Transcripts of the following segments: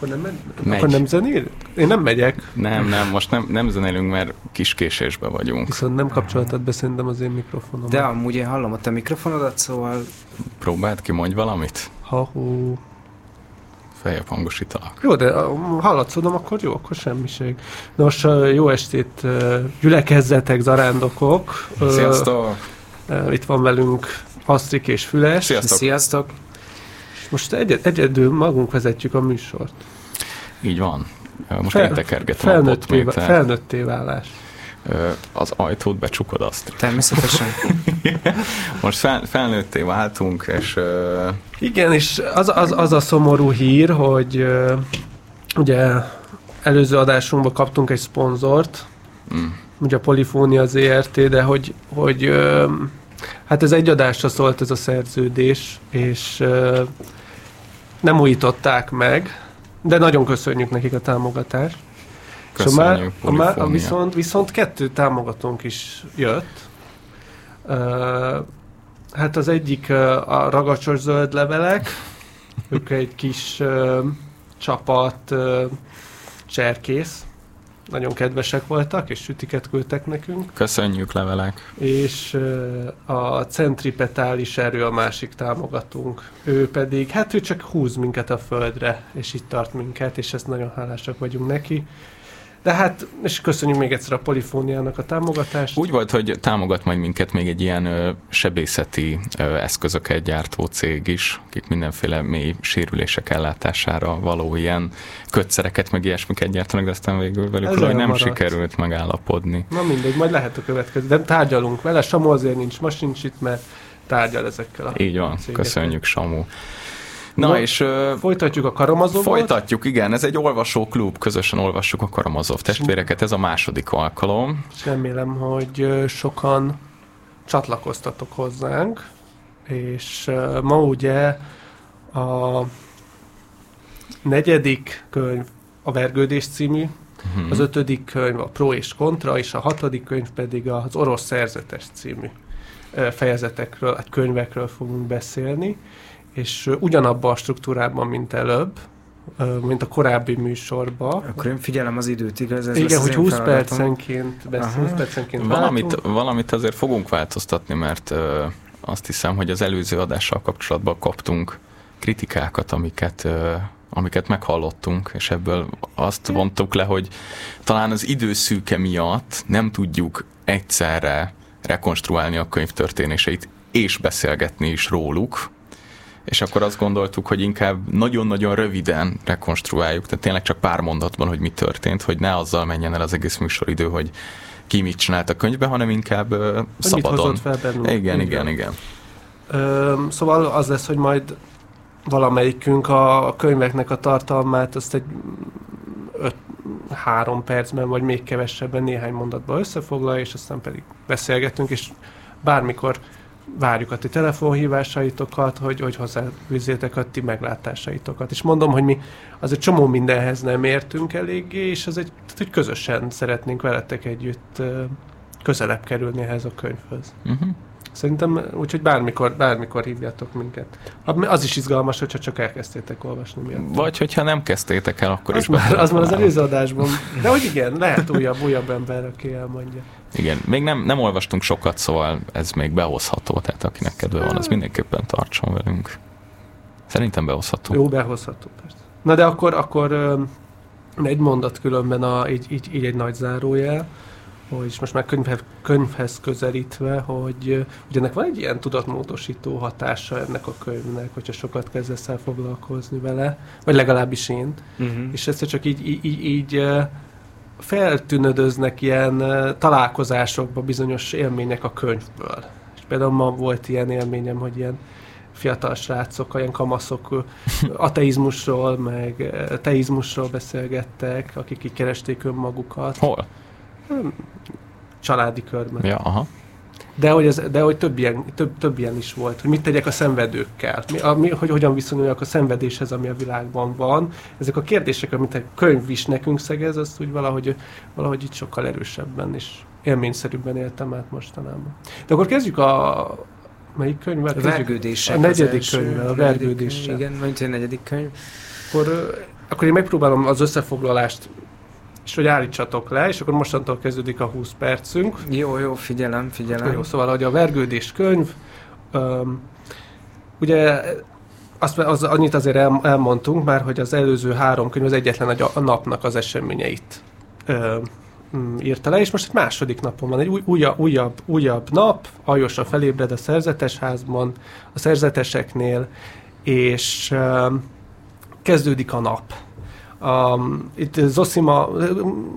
Akkor nem, megy. akkor nem zenél? Én nem megyek. Nem, nem, most nem, nem zenélünk, mert kis késésbe vagyunk. Viszont nem kapcsoltad be szerintem az én mikrofonom. De amúgy én hallom ott a mikrofonodat, szóval... Próbáld ki, mondj valamit. Ha-hó. Feljebb hangosítalak. Jó, de hallatszódom, akkor jó, akkor semmiség. Nos, jó estét, gyülekezzetek, zarándokok. Sziasztok! Itt van velünk Asztrik és Füles. Sziasztok! Sziasztok! Most egyed, egyedül magunk vezetjük a műsort. Így van. Most Fel, én tekergetem felnőtté, a Felnőtté válás. Az ajtót becsukod azt. Természetesen. Most fel, felnőtté váltunk, és... Uh... Igen, és az, az, az a szomorú hír, hogy uh, ugye előző adásunkban kaptunk egy szponzort, mm. ugye a Polifónia ZRT, de hogy, hogy uh, hát ez egy adásra szólt ez a szerződés, és uh, nem újították meg, de nagyon köszönjük nekik a támogatást. Köszönjük, szóval már, a, viszont, viszont kettő támogatónk is jött. Uh, hát az egyik uh, a ragacsos zöld levelek, ők egy kis uh, csapat uh, cserkész, nagyon kedvesek voltak, és sütiket küldtek nekünk. Köszönjük, levelek. És a centripetális erő a másik támogatónk. Ő pedig, hát ő csak húz minket a földre, és itt tart minket, és ezt nagyon hálásak vagyunk neki. De hát, és köszönjük még egyszer a Polifóniának a támogatást. Úgy volt, hogy támogat majd minket még egy ilyen ö, sebészeti ö, eszközöket gyártó cég is, akik mindenféle mély sérülések ellátására való ilyen kötszereket, meg ilyesmiket gyártanak, de aztán végül velük nem maradt. sikerült megállapodni. Na mindegy, majd lehet a következő. De tárgyalunk vele, Samu azért nincs, most nincs itt, mert tárgyal ezekkel a Így van, cégekkel. köszönjük Samu. Na, Na és... Folytatjuk a Karamazovot? Folytatjuk, igen. Ez egy olvasóklub, közösen olvassuk a Karamazov testvéreket, ez a második alkalom. És remélem, hogy sokan csatlakoztatok hozzánk, és ma ugye a negyedik könyv a Vergődés című, uh-huh. az ötödik könyv a Pro és Kontra, és a hatodik könyv pedig az Orosz Szerzetes című fejezetekről, hát könyvekről fogunk beszélni és ugyanabban a struktúrában, mint előbb, mint a korábbi műsorban. Akkor én figyelem az időt, igaz? Ez Igen, hogy 20 percenként beszél, 20 percenként valamit, valamit azért fogunk változtatni, mert ö, azt hiszem, hogy az előző adással kapcsolatban kaptunk kritikákat, amiket ö, amiket meghallottunk, és ebből azt vontuk le, hogy talán az időszűke miatt nem tudjuk egyszerre rekonstruálni a könyv történéseit, és beszélgetni is róluk, és akkor azt gondoltuk, hogy inkább nagyon-nagyon röviden rekonstruáljuk, tehát tényleg csak pár mondatban, hogy mi történt, hogy ne azzal menjen el az egész műsoridő, hogy ki mit csinált a könyvbe, hanem inkább uh, szabadon. Mit fel bennünk. Igen, igen, igen. Ö, szóval az lesz, hogy majd valamelyikünk a könyveknek a tartalmát azt egy öt, három percben, vagy még kevesebben, néhány mondatban összefoglalja, és aztán pedig beszélgetünk, és bármikor várjuk a ti telefonhívásaitokat, hogy, hogy hozzáfűzzétek a ti meglátásaitokat. És mondom, hogy mi az egy csomó mindenhez nem értünk eléggé, és az egy, tehát, hogy közösen szeretnénk veletek együtt közelebb kerülni ehhez a könyvhöz. Uh-huh. Szerintem úgyhogy bármikor, bármikor hívjatok minket. Az is izgalmas, hogyha csak elkezdtétek olvasni. Miatt. Vagy hogyha nem kezdtétek el, akkor az is már, Az már az előző adásban. De hogy igen, lehet újabb, újabb ember, aki elmondja. Igen, még nem, nem olvastunk sokat, szóval ez még behozható, tehát akinek kedve van, az mindenképpen tartson velünk. Szerintem behozható. Jó, behozható, persze. Na de akkor, akkor egy mondat különben a, így, így, így egy nagy zárójel hogy most már könyvhez, könyvhez közelítve, hogy ugye ennek van egy ilyen tudatmódosító hatása ennek a könyvnek, hogyha sokat kezdesz el foglalkozni vele, vagy legalábbis én, uh-huh. és ezt csak így, így, így, feltűnödöznek ilyen találkozásokba bizonyos élmények a könyvből. És például ma volt ilyen élményem, hogy ilyen fiatal srácok, ilyen kamaszok ateizmusról, meg teizmusról beszélgettek, akik így keresték önmagukat. Hol? Családi körben. Ja, aha. De hogy, ez, de hogy több, ilyen, több, több ilyen is volt, hogy mit tegyek a szenvedőkkel, mi, a, mi, hogy hogyan viszonyuljak a szenvedéshez, ami a világban van. Ezek a kérdések, amit a könyv is nekünk szegez, azt úgy valahogy, valahogy itt sokkal erősebben és élményszerűbben éltem át mostanában. De akkor kezdjük a, melyik könyvvel? A vergődéssel. A negyedik könyvvel, a vergődéssel. Igen, mondjuk a negyedik könyv. Akkor akkor én megpróbálom az összefoglalást, és hogy állítsatok le, és akkor mostantól kezdődik a 20 percünk. Jó, jó, figyelem, figyelem. Jó, szóval, hogy a vergődés könyv, um, ugye azt, az, annyit azért el, elmondtunk már, hogy az előző három könyv az egyetlen egy a, a napnak az eseményeit ö, írta le, és most egy második napon van, egy új, újabb, újabb, újabb nap, Ajosa felébred a szerzetes házban, a szerzeteseknél, és ö, kezdődik a nap. Um, itt Zosima,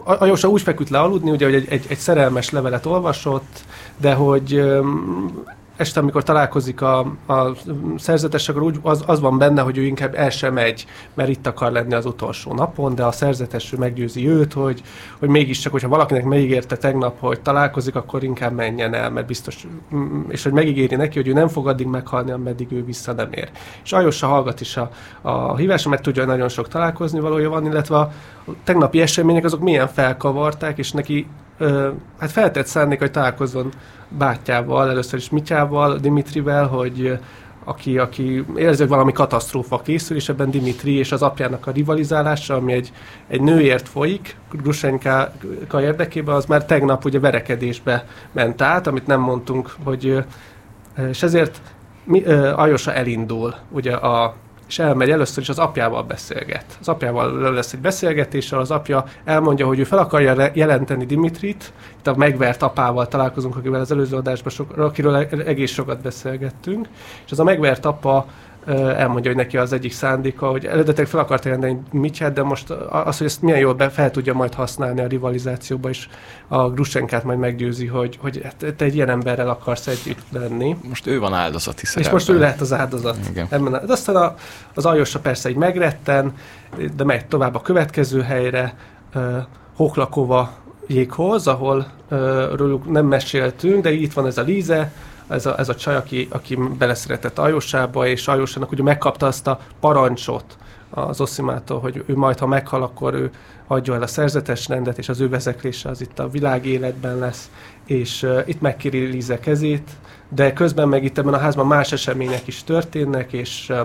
Ajosa úgy feküdt le aludni, ugye, hogy egy, egy, egy szerelmes levelet olvasott, de hogy um, este, amikor találkozik a, a szerzetes, akkor úgy, az, az van benne, hogy ő inkább el sem megy, mert itt akar lenni az utolsó napon, de a szerzetes meggyőzi őt, hogy, hogy mégiscsak, hogyha valakinek megígérte tegnap, hogy találkozik, akkor inkább menjen el, mert biztos, és hogy megígéri neki, hogy ő nem fog addig meghalni, ameddig ő vissza nem ér. És Ajossa hallgat is a, a hívásra, mert tudja, hogy nagyon sok találkozni valója van, illetve a tegnapi események azok milyen felkavarták, és neki hát feltett szándék, hogy találkozzon bátyával, először is Mityával, Dimitrivel, hogy aki, aki érzi, hogy valami katasztrófa készül, és ebben Dimitri és az apjának a rivalizálása, ami egy, egy nőért folyik, Grusenka érdekében, az már tegnap ugye verekedésbe ment át, amit nem mondtunk, hogy és ezért mi, Ajosa elindul ugye a és elmegy először is az apjával beszélget. Az apjával lesz egy beszélgetés, az apja elmondja, hogy ő fel akarja jelenteni Dimitrit, itt a megvert apával találkozunk, akivel az előző adásban, sok, akiről egész sokat beszélgettünk, és az a megvert apa elmondja, hogy neki az egyik szándéka, hogy eredetileg fel akart jelenteni Mityát, de most az, hogy ezt milyen jól be, fel tudja majd használni a rivalizációba, és a Grusenkát majd meggyőzi, hogy, hogy hát te egy ilyen emberrel akarsz együtt lenni. Most ő van áldozati szerepben. És most ő lehet az áldozat. Igen. Ebben, de aztán a, az Ajosa persze egy megretten, de megy tovább a következő helyre, uh, Hoklakova jéghoz, ahol uh, róluk nem meséltünk, de itt van ez a Líze, ez a, ez a csaj, aki, aki beleszeretett Ajósába, és Ajósának ugye megkapta azt a parancsot az Oszimától, hogy ő majd, ha meghal, akkor ő adja el a szerzetes rendet, és az ő vezeklése az itt a világ életben lesz, és uh, itt megkéri Lize kezét, de közben meg itt ebben a házban más események is történnek, és uh,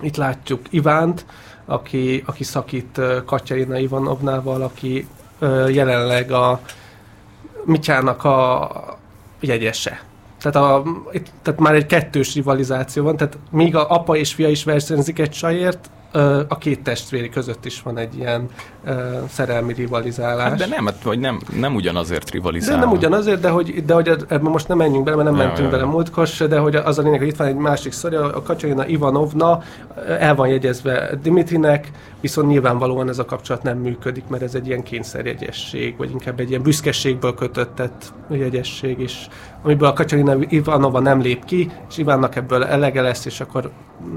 itt látjuk Ivánt, aki, aki szakít uh, Katyarina Ivanovnával, aki uh, jelenleg a Mityának a jegyese. Tehát, a, itt, tehát már egy kettős rivalizáció van, tehát míg a apa és fia is versenyzik egy sajért, a két testvéri között is van egy ilyen uh, szerelmi rivalizálás. Hát de nem, hát, vagy nem, nem ugyanazért rivalizál. De nem ugyanazért, de hogy, de hogy ebben most nem menjünk bele, mert nem ja, mentünk ja, bele múltkor se, de hogy az a lényeg, hogy itt van egy másik sztori, a Kacsarina Ivanovna el van jegyezve Dimitrinek, viszont nyilvánvalóan ez a kapcsolat nem működik, mert ez egy ilyen kényszerjegyesség, vagy inkább egy ilyen büszkeségből kötöttett jegyesség, és amiből a Kacsarina Ivanova nem lép ki, és Ivánnak ebből elege lesz, és akkor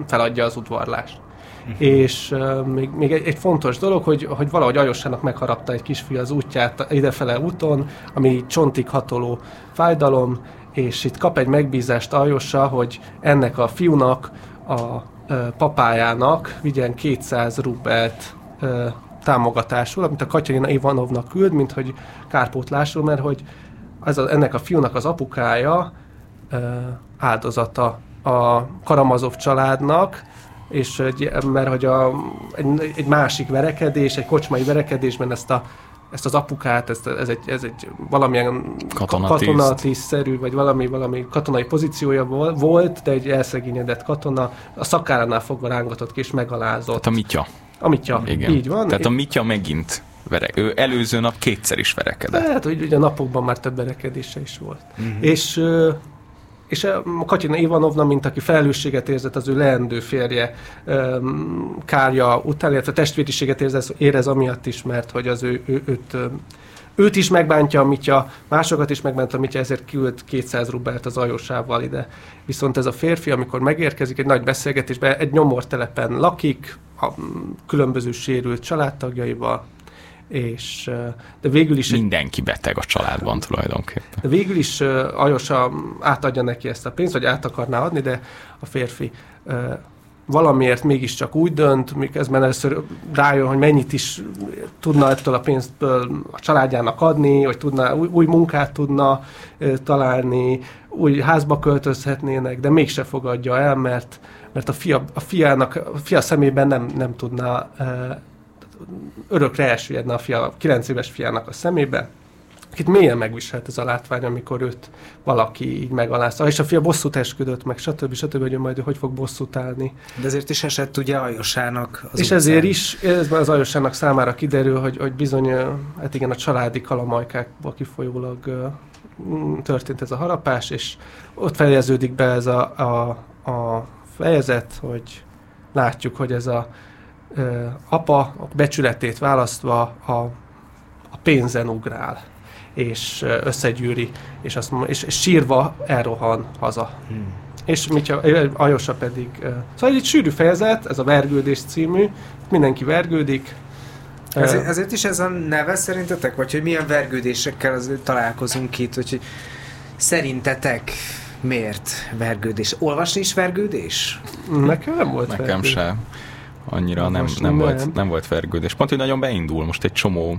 feladja az udvarlást. Uh-huh. És uh, még, még egy, egy fontos dolog, hogy, hogy valahogy Ajossának megharapta egy kisfiú az útját idefele úton, ami csontig hatoló fájdalom, és itt kap egy megbízást Ajossa, hogy ennek a fiúnak, a uh, papájának vigyen 200 rubelt uh, támogatásul, amit a Katyarina Ivanovnak küld, mint hogy kárpótlásul, mert hogy ez a, ennek a fiúnak az apukája uh, áldozata a Karamazov családnak, és egy, mert hogy a, egy, egy másik verekedés, egy kocsmai verekedésben ezt a ezt az apukát, ezt, ez, egy, ez egy valamilyen katonatiszt-szerű, vagy valami, valami katonai pozíciója volt, de egy elszegényedett katona, a szakáránál fogva rángatott ki, és megalázott. Tehát a mitya. A mitya, Igen. így van. Tehát a mitya megint vere, ő előző nap kétszer is verekedett. Hát, hogy ugye napokban már több verekedése is volt. Uh-huh. És és a Katyina Ivanovna, mint aki felelősséget érzett az ő leendő férje kárja után, illetve testvériséget érez, érez amiatt is, mert hogy az ő, ő, őt, őt is megbántja a másokat is megbántja a mitya, ezért küld 200 rubelt az ajósával ide. Viszont ez a férfi, amikor megérkezik egy nagy beszélgetésbe, egy nyomortelepen lakik, a különböző sérült családtagjaival, és de végül is... Mindenki beteg a családban tulajdonképpen. De végül is Ajosa átadja neki ezt a pénzt, vagy át akarná adni, de a férfi valamiért mégiscsak úgy dönt, miközben először rájön, hogy mennyit is tudna ettől a pénzből a családjának adni, hogy tudna, új, új munkát tudna találni, új házba költözhetnének, de mégse fogadja el, mert mert a fia, a fiának, a fia szemében nem, nem tudná örökre elsüllyedne a fia, a 9 éves fiának a szemébe, akit mélyen megviselt ez a látvány, amikor őt valaki így megalázta. És a fia bosszút esküdött meg, stb. stb. hogy majd hogy fog bosszút állni. De ezért is esett ugye Ajosának az És utcán. ezért is, ez az Ajosának számára kiderül, hogy, hogy bizony, hát igen, a családi kalamajkákból kifolyólag történt ez a harapás, és ott fejeződik be ez a, a, a fejezet, hogy látjuk, hogy ez a apa a becsületét választva a, a pénzen ugrál és összegyűri, és, azt, és, és sírva elrohan haza. Hmm. És Mitya, Ajosa pedig... Szóval egy sűrű fejezet, ez a Vergődés című, mindenki vergődik. Ezért, ezért is ez a neve szerintetek? Vagy hogy milyen vergődésekkel azért találkozunk itt? Vagy hogy szerintetek miért vergődés? Olvasni is vergődés? Nekem nem volt Nekem vergődés. se. Annyira nem, nem, volt, nem volt vergődés. Pont, hogy nagyon beindul. Most egy csomó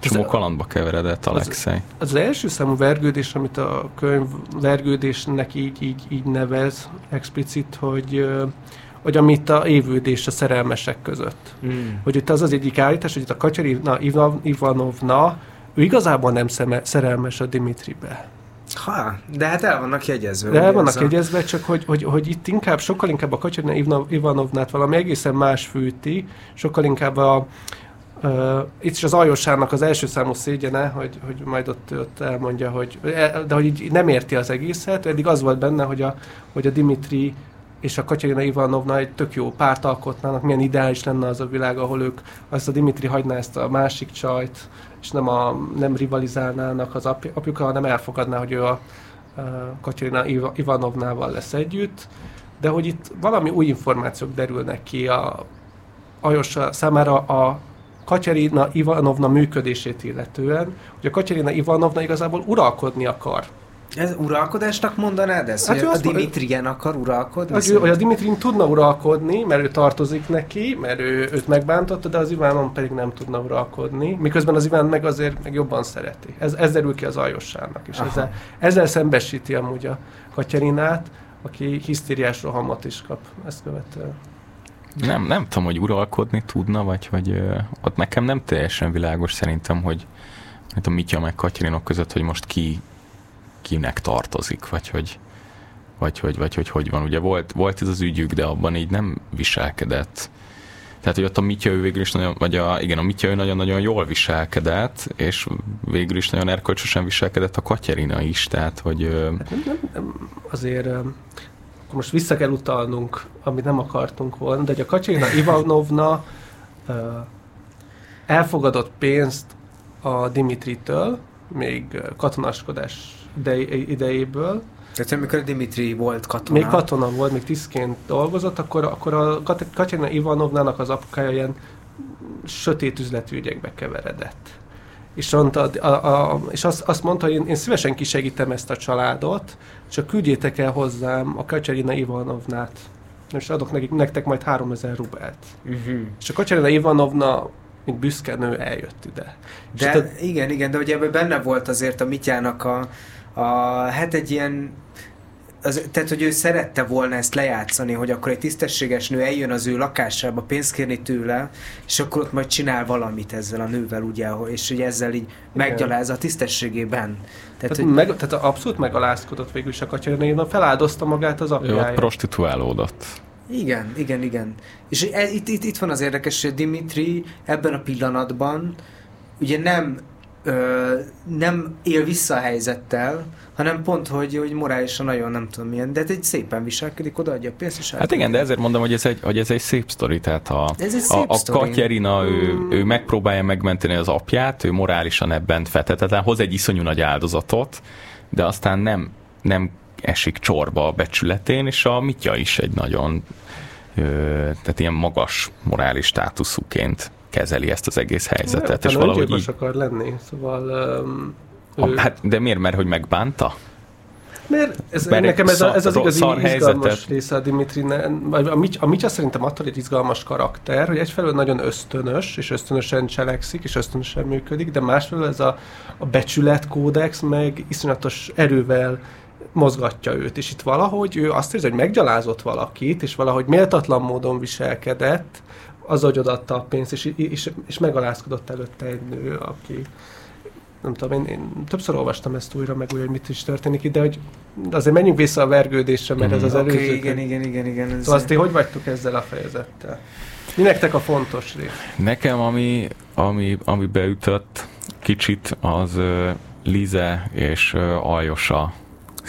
Csomó kalandba keveredett Alexei. Az, az első számú vergődés, amit a könyv vergődésnek így, így, így nevez explicit, hogy hogy amit a évődés a szerelmesek között. Mm. Hogy itt az az egyik állítás, hogy itt a Kacsarina Ivanovna, ő igazából nem szeme, szerelmes a Dimitribe. Ha, de hát el vannak jegyezve. De el vannak a... jegyezve, csak hogy, hogy, hogy itt inkább, sokkal inkább a Kacsarina Ivanovnát valami egészen más fűti, sokkal inkább a, Uh, itt is az Ajosának az első számú szégyene, hogy, hogy majd ott, ott elmondja, hogy, de hogy így nem érti az egészet, eddig az volt benne, hogy a, hogy a Dimitri és a Katyarina Ivanovna egy tök jó párt alkotnának, milyen ideális lenne az a világ, ahol ők, azt a Dimitri hagyná ezt a másik csajt, és nem, a, nem rivalizálnának az apj, apjukkal, hanem elfogadná, hogy ő a, a Katyarina Ivanovnával lesz együtt, de hogy itt valami új információk derülnek ki a Ajosa számára a Katyarina Ivanovna működését illetően, hogy a Katyarina Ivanovna igazából uralkodni akar. Ez uralkodásnak mondanád ezt? Hát hogy a Dimitrien akar uralkodni? Az, hogy a Dimitrin tudna uralkodni, mert ő tartozik neki, mert ő, őt megbántotta, de az Ivánon pedig nem tudna uralkodni, miközben az Iván meg azért meg jobban szereti. Ez, ez derül ki az Ajossának, és ezzel, ezzel szembesíti amúgy a Katyarinát, aki hisztériás rohamot is kap ezt követően. Nem, nem tudom, hogy uralkodni tudna, vagy hogy ott nekem nem teljesen világos szerintem, hogy hát a Mitya meg Katyarinok között, hogy most ki kinek tartozik, vagy hogy vagy hogy, vagy hogy, hogy van. Ugye volt, volt ez az ügyük, de abban így nem viselkedett. Tehát, hogy ott a Mitya ő végül is nagyon, vagy a, igen, a Mitya ő nagyon-nagyon jól viselkedett, és végül is nagyon erkölcsösen viselkedett a Katyarina is, tehát, hogy... Hát nem, nem, nem, azért most vissza kell utalnunk, amit nem akartunk volna, de hogy a Kacsina Ivanovna elfogadott pénzt a Dimitritől, még katonaskodás idejéből. Tehát amikor Dimitri volt katona. Még katona volt, még tisztként dolgozott, akkor, akkor a Katyina Ivanovnának az apukája ilyen sötét üzletű ügyekbe keveredett és, mondta, a, a, és azt, azt mondta, hogy én, én szívesen kisegítem ezt a családot, csak küldjétek el hozzám a Kacsarina Ivanovnát, és adok nekik, nektek majd 3000 rubelt. Uh-huh. És a Kacsarina Ivanovna, mint büszke nő, eljött ide. De te... igen, igen, de ugye ebben benne volt azért a Mityának a, a hát egy ilyen az, tehát, hogy ő szerette volna ezt lejátszani, hogy akkor egy tisztességes nő eljön az ő lakásába pénzt kérni tőle, és akkor ott majd csinál valamit ezzel a nővel, ugye, és hogy ezzel így meggyaláz a tisztességében. Tehát, tehát, hogy... meg, tehát abszolút megalázkodott végül is a Katyarina, feláldozta magát az apjája. Ő prostituálódott. Igen, igen, igen. És e, itt, itt, itt van az érdekes, hogy Dimitri ebben a pillanatban ugye nem ö, nem él vissza a helyzettel, hanem pont, hogy, hogy morálisan nagyon nem tudom milyen, de egy szépen viselkedik, odaadja a pénzt, és Hát igen, de ezért mondom, hogy ez egy, hogy ez egy szép sztori, tehát a, ez egy a, a Katyerina, ő, mm. ő megpróbálja megmenteni az apját, ő morálisan ebben fetetetlen, hoz egy iszonyú nagy áldozatot, de aztán nem, nem esik csorba a becsületén, és a Mitya is egy nagyon ö, tehát ilyen magas morális státuszúként kezeli ezt az egész helyzetet. Nem, és valahogy így... akar lenni, szóval... Um, ő... hát, de miért? Mert hogy megbánta? Mert, ez, Mert nekem ez, a, ez az igazi izgalmas helyzetet. része a Dimitri, a, a Mitya szerintem attól egy izgalmas karakter, hogy egyfelől nagyon ösztönös, és ösztönösen cselekszik, és ösztönösen működik, de másfelől ez a, a becsületkódex meg iszonyatos erővel mozgatja őt, és itt valahogy ő azt érzi, hogy meggyalázott valakit, és valahogy méltatlan módon viselkedett, az, hogy odaadta a pénzt, és, és, és megalázkodott előtte egy nő, aki nem tudom, én, én többször olvastam ezt újra, meg úgy, hogy mit is történik itt, de hogy azért menjünk vissza a vergődésre, mert ez az Oké, előző. igen, igen, igen, igen. Szóval azt ti hogy vagytok ezzel a fejezettel? Mi nektek a fontos rész? Nekem, ami, ami, ami beütött kicsit, az uh, Lize és uh, Aljosa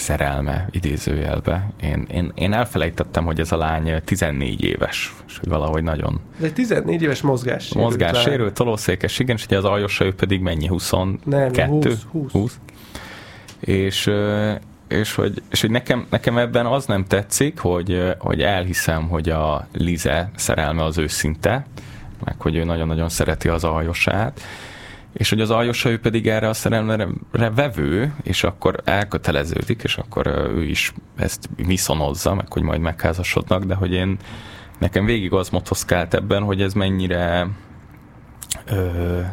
szerelme idézőjelbe. Én, én, én elfelejtettem, hogy ez a lány 14 éves, és hogy valahogy nagyon De egy 14 éves mozgás. mozgássérült, tolószékes, igen, és ugye az Aljosa ő pedig mennyi, 22? Nem, 20, 20. 20. És, és hogy, és hogy nekem, nekem ebben az nem tetszik, hogy, hogy elhiszem, hogy a Lize szerelme az őszinte, meg hogy ő nagyon-nagyon szereti az aljosát, és hogy az aljosa ő pedig erre a szerelemre vevő, és akkor elköteleződik, és akkor ő is ezt viszonozza, meg hogy majd megházasodnak, de hogy én nekem végig az motoszkált ebben, hogy ez mennyire Ö,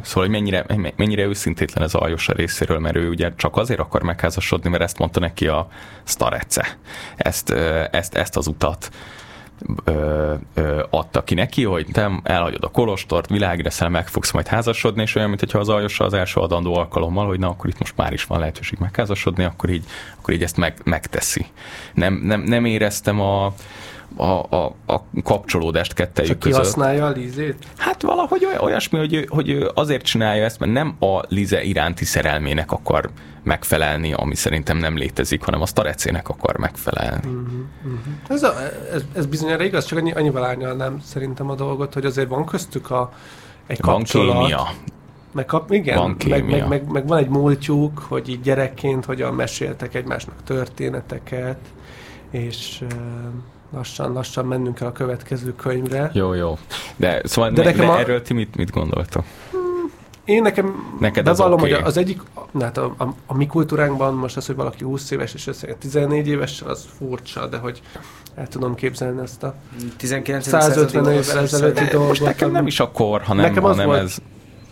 szóval, hogy mennyire, mennyire őszintétlen ez Aljosa részéről, mert ő ugye csak azért akar megházasodni, mert ezt mondta neki a Starece. Ezt, ezt, ezt az utat ö, ö, adta ki neki, hogy te elhagyod a kolostort, világreszel, meg fogsz majd házasodni, és olyan, mintha az Aljosa az első adandó alkalommal, hogy na, akkor itt most már is van lehetőség megházasodni, akkor így, akkor így ezt meg, megteszi. Nem, nem, nem éreztem a, a, a, a kapcsolódást kettejük Csak között. kihasználja a lízét? Hát valahogy oly- olyasmi, hogy, hogy azért csinálja ezt, mert nem a Lize iránti szerelmének akar megfelelni, ami szerintem nem létezik, hanem a Starecének akar megfelelni. Ez, a, ez, ez bizonyára igaz, csak annyi, annyival árnyalnám szerintem a dolgot, hogy azért van köztük a, egy Van kapcsolat. kémia. Meg, kap, igen, Van meg, kémia. meg, meg, meg, van egy múltjuk, hogy így gyerekként hogyan meséltek egymásnak történeteket, és uh, lassan, lassan mennünk kell a következő könyvre. Jó, jó. De szóval De nekem de a- erről ti mit, mit gondoltok? Én nekem Neked bevallom, oké. hogy az egyik, na, hát a, a, a mi kultúránkban most az, hogy valaki 20 éves és összejön 14 évesen, az furcsa, de hogy el tudom képzelni ezt a 19. 150 századi évvel ezelőtti De dolgot. most nekem nem is a kor, hanem, Nekem az hanem volt- ez...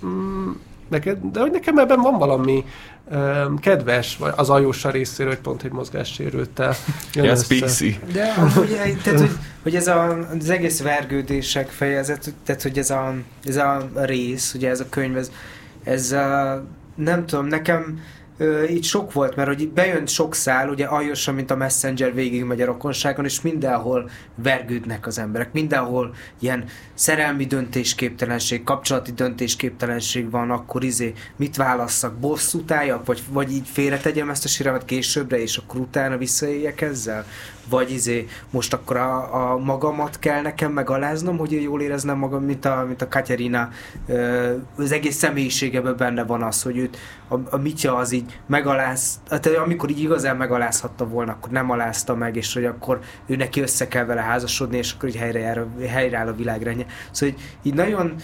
Mm, neked, de hogy nekem ebben van valami um, kedves, vagy az ajósa részéről, hogy pont egy mozgássérültel jön ez össze. PC. De amúgy, tehát, hogy, hogy ez a, az egész vergődések fejezet, tehát, hogy ez a, ez a rész, ugye ez a könyv, ez, ez a, nem tudom, nekem így sok volt, mert hogy bejön sok szál, ugye aljosan, mint a Messenger végig megy a rokonságon, és mindenhol vergődnek az emberek, mindenhol ilyen szerelmi döntésképtelenség, kapcsolati döntésképtelenség van, akkor izé mit válasszak, bosszút álljak, vagy, vagy így félretegyem ezt a sírelmet későbbre, és akkor utána visszaéljek ezzel? Vagy izé, most akkor a, a magamat kell nekem megaláznom, hogy én jól éreznem magam, mint a, mint a Katerina. Az egész személyiségeben benne van az, hogy őt a, a Mitya az így megaláz, hát amikor így igazán megalázhatta volna, akkor nem alázta meg, és hogy akkor ő neki össze kell vele házasodni, és akkor így helyre helyreáll a világrendje. Szóval hogy így nagyon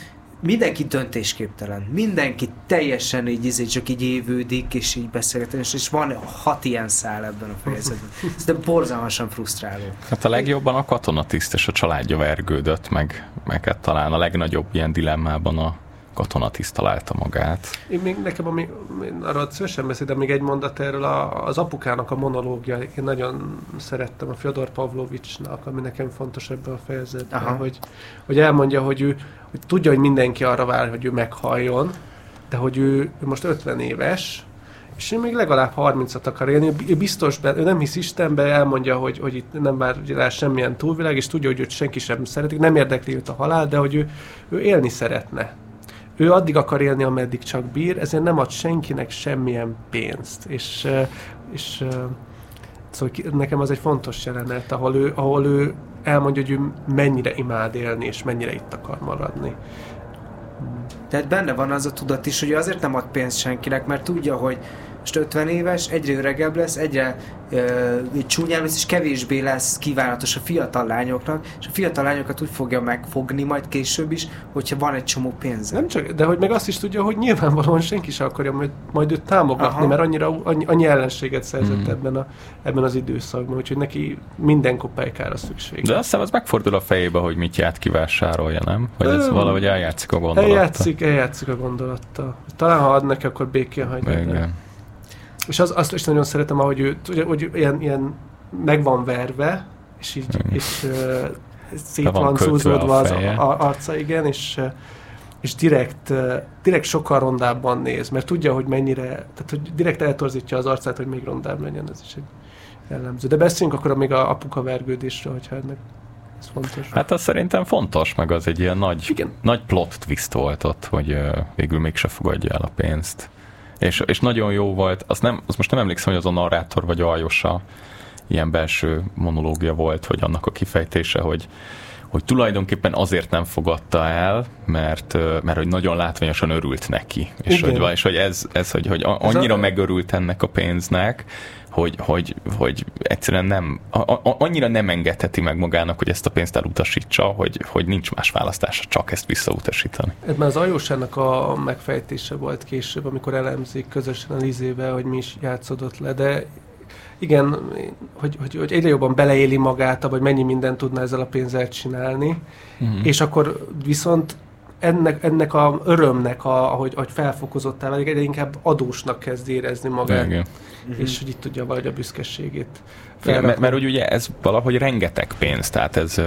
mindenki döntésképtelen. Mindenki teljesen így, így csak így évődik, és így beszélget, és, és van hat ilyen szál ebben a fejezetben. Ez de borzalmasan frusztráló. Hát a legjobban a katonatiszt és a családja vergődött, meg, meg hát talán a legnagyobb ilyen dilemmában a katonatiszt találta magát. Én még nekem, ami, én arról szívesen beszéltem, még egy mondat erről a, az apukának a monológia. Én nagyon szerettem a Fyodor Pavlovicsnak, ami nekem fontos ebben a fejezetben, Aha. hogy, hogy elmondja, hogy ő hogy tudja, hogy mindenki arra vár, hogy ő meghalljon, de hogy ő, ő most 50 éves, és ő még legalább 30-at akar élni, ő biztos, be, ő nem hisz Istenbe, elmondja, hogy, hogy itt nem vár rá semmilyen túlvilág, és tudja, hogy őt senki sem szeretik, nem érdekli őt a halál, de hogy ő, ő élni szeretne ő addig akar élni, ameddig csak bír, ezért nem ad senkinek semmilyen pénzt. És, és szóval nekem az egy fontos jelenet, ahol ő, ahol ő elmondja, hogy ő mennyire imád élni, és mennyire itt akar maradni. Tehát benne van az a tudat is, hogy azért nem ad pénzt senkinek, mert tudja, hogy most 50 éves, egyre öregebb lesz, egyre ö, csúnyább lesz, és kevésbé lesz kívánatos a fiatal lányoknak, és a fiatal lányokat úgy fogja megfogni majd később is, hogyha van egy csomó pénze. Nem csak, de hogy meg azt is tudja, hogy nyilvánvalóan senki sem akarja majd, majd őt támogatni, Aha. mert annyira annyi, annyi ellenséget szerzett Mhm. ebben, a, ebben az időszakban, úgyhogy neki minden kopálykára szükség. De azt hiszem, az megfordul a fejébe, hogy mit ját kivásárolja, nem? Hogy ez Öm. valahogy eljátszik a gondolattal. Eljátszik, eljátszik a gondolattal. Talán ha ad neki, akkor békén hagyja. de- Igen. És az, azt is nagyon szeretem, ahogy ő, hogy, hogy ilyen, ilyen meg van verve, és így, Igen. és uh, szét van van az a, arca, igen, és, uh, és direkt, direkt sokkal rondábban néz, mert tudja, hogy mennyire, tehát hogy direkt eltorzítja az arcát, hogy még rondább legyen, ez is egy jellemző. De beszéljünk akkor még a apuka vergődésről, hogyha ennek ez fontos. Hát az szerintem fontos, meg az egy ilyen nagy, Igen. nagy plot twist volt ott, hogy végül mégse fogadja el a pénzt. És, és nagyon jó volt, azt, nem, azt most nem emlékszem, hogy az a narrátor vagy a Ajosa ilyen belső monológia volt, hogy annak a kifejtése, hogy hogy tulajdonképpen azért nem fogadta el, mert, mert hogy nagyon látványosan örült neki. És Igen. hogy, és hogy ez, ez hogy, hogy a- Ez a- annyira megörült ennek a pénznek, hogy, hogy, hogy egyszerűen nem, a, a, annyira nem engedheti meg magának, hogy ezt a pénzt elutasítsa, hogy, hogy nincs más választása, csak ezt visszautasítani. Ez már az Ajósának a megfejtése volt később, amikor elemzik közösen a Lizével, hogy mi is játszódott le, de igen, hogy, hogy, hogy egyre jobban beleéli magát, vagy mennyi mindent tudna ezzel a pénzzel csinálni, Mm. és akkor viszont ennek, ennek a örömnek, a, ahogy, ahogy felfokozottá válik, egyre inkább adósnak kezd érezni magát, Igen. és hogy itt tudja valahogy a büszkeségét mert, felrakni. mert úgy ugye ez valahogy rengeteg pénz, tehát ez,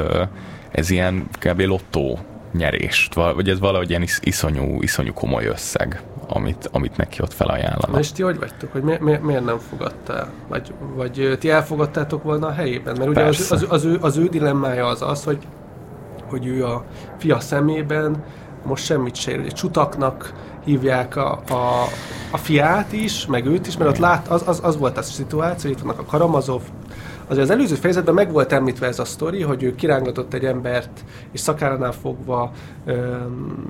ez ilyen kb. lottó nyerést, vagy ez valahogy ilyen is, iszonyú, iszonyú komoly összeg, amit, amit neki ott Na felajánlanak. és ti hogy vagytok, hogy mi, mi, miért nem fogadtál? Vagy, vagy ti elfogadtátok volna a helyében? Mert ugye az, az, az, ő, az ő dilemmája az az, hogy, hogy ő a fia szemében most semmit se ér. Ugye Csutaknak hívják a, a, a fiát is, meg őt is, mert ott lát, az, az, az volt a szituáció, itt vannak a Karamazov, Azért az előző fejezetben meg volt említve ez a sztori, hogy ő kirángatott egy embert, és szakállánál fogva ö,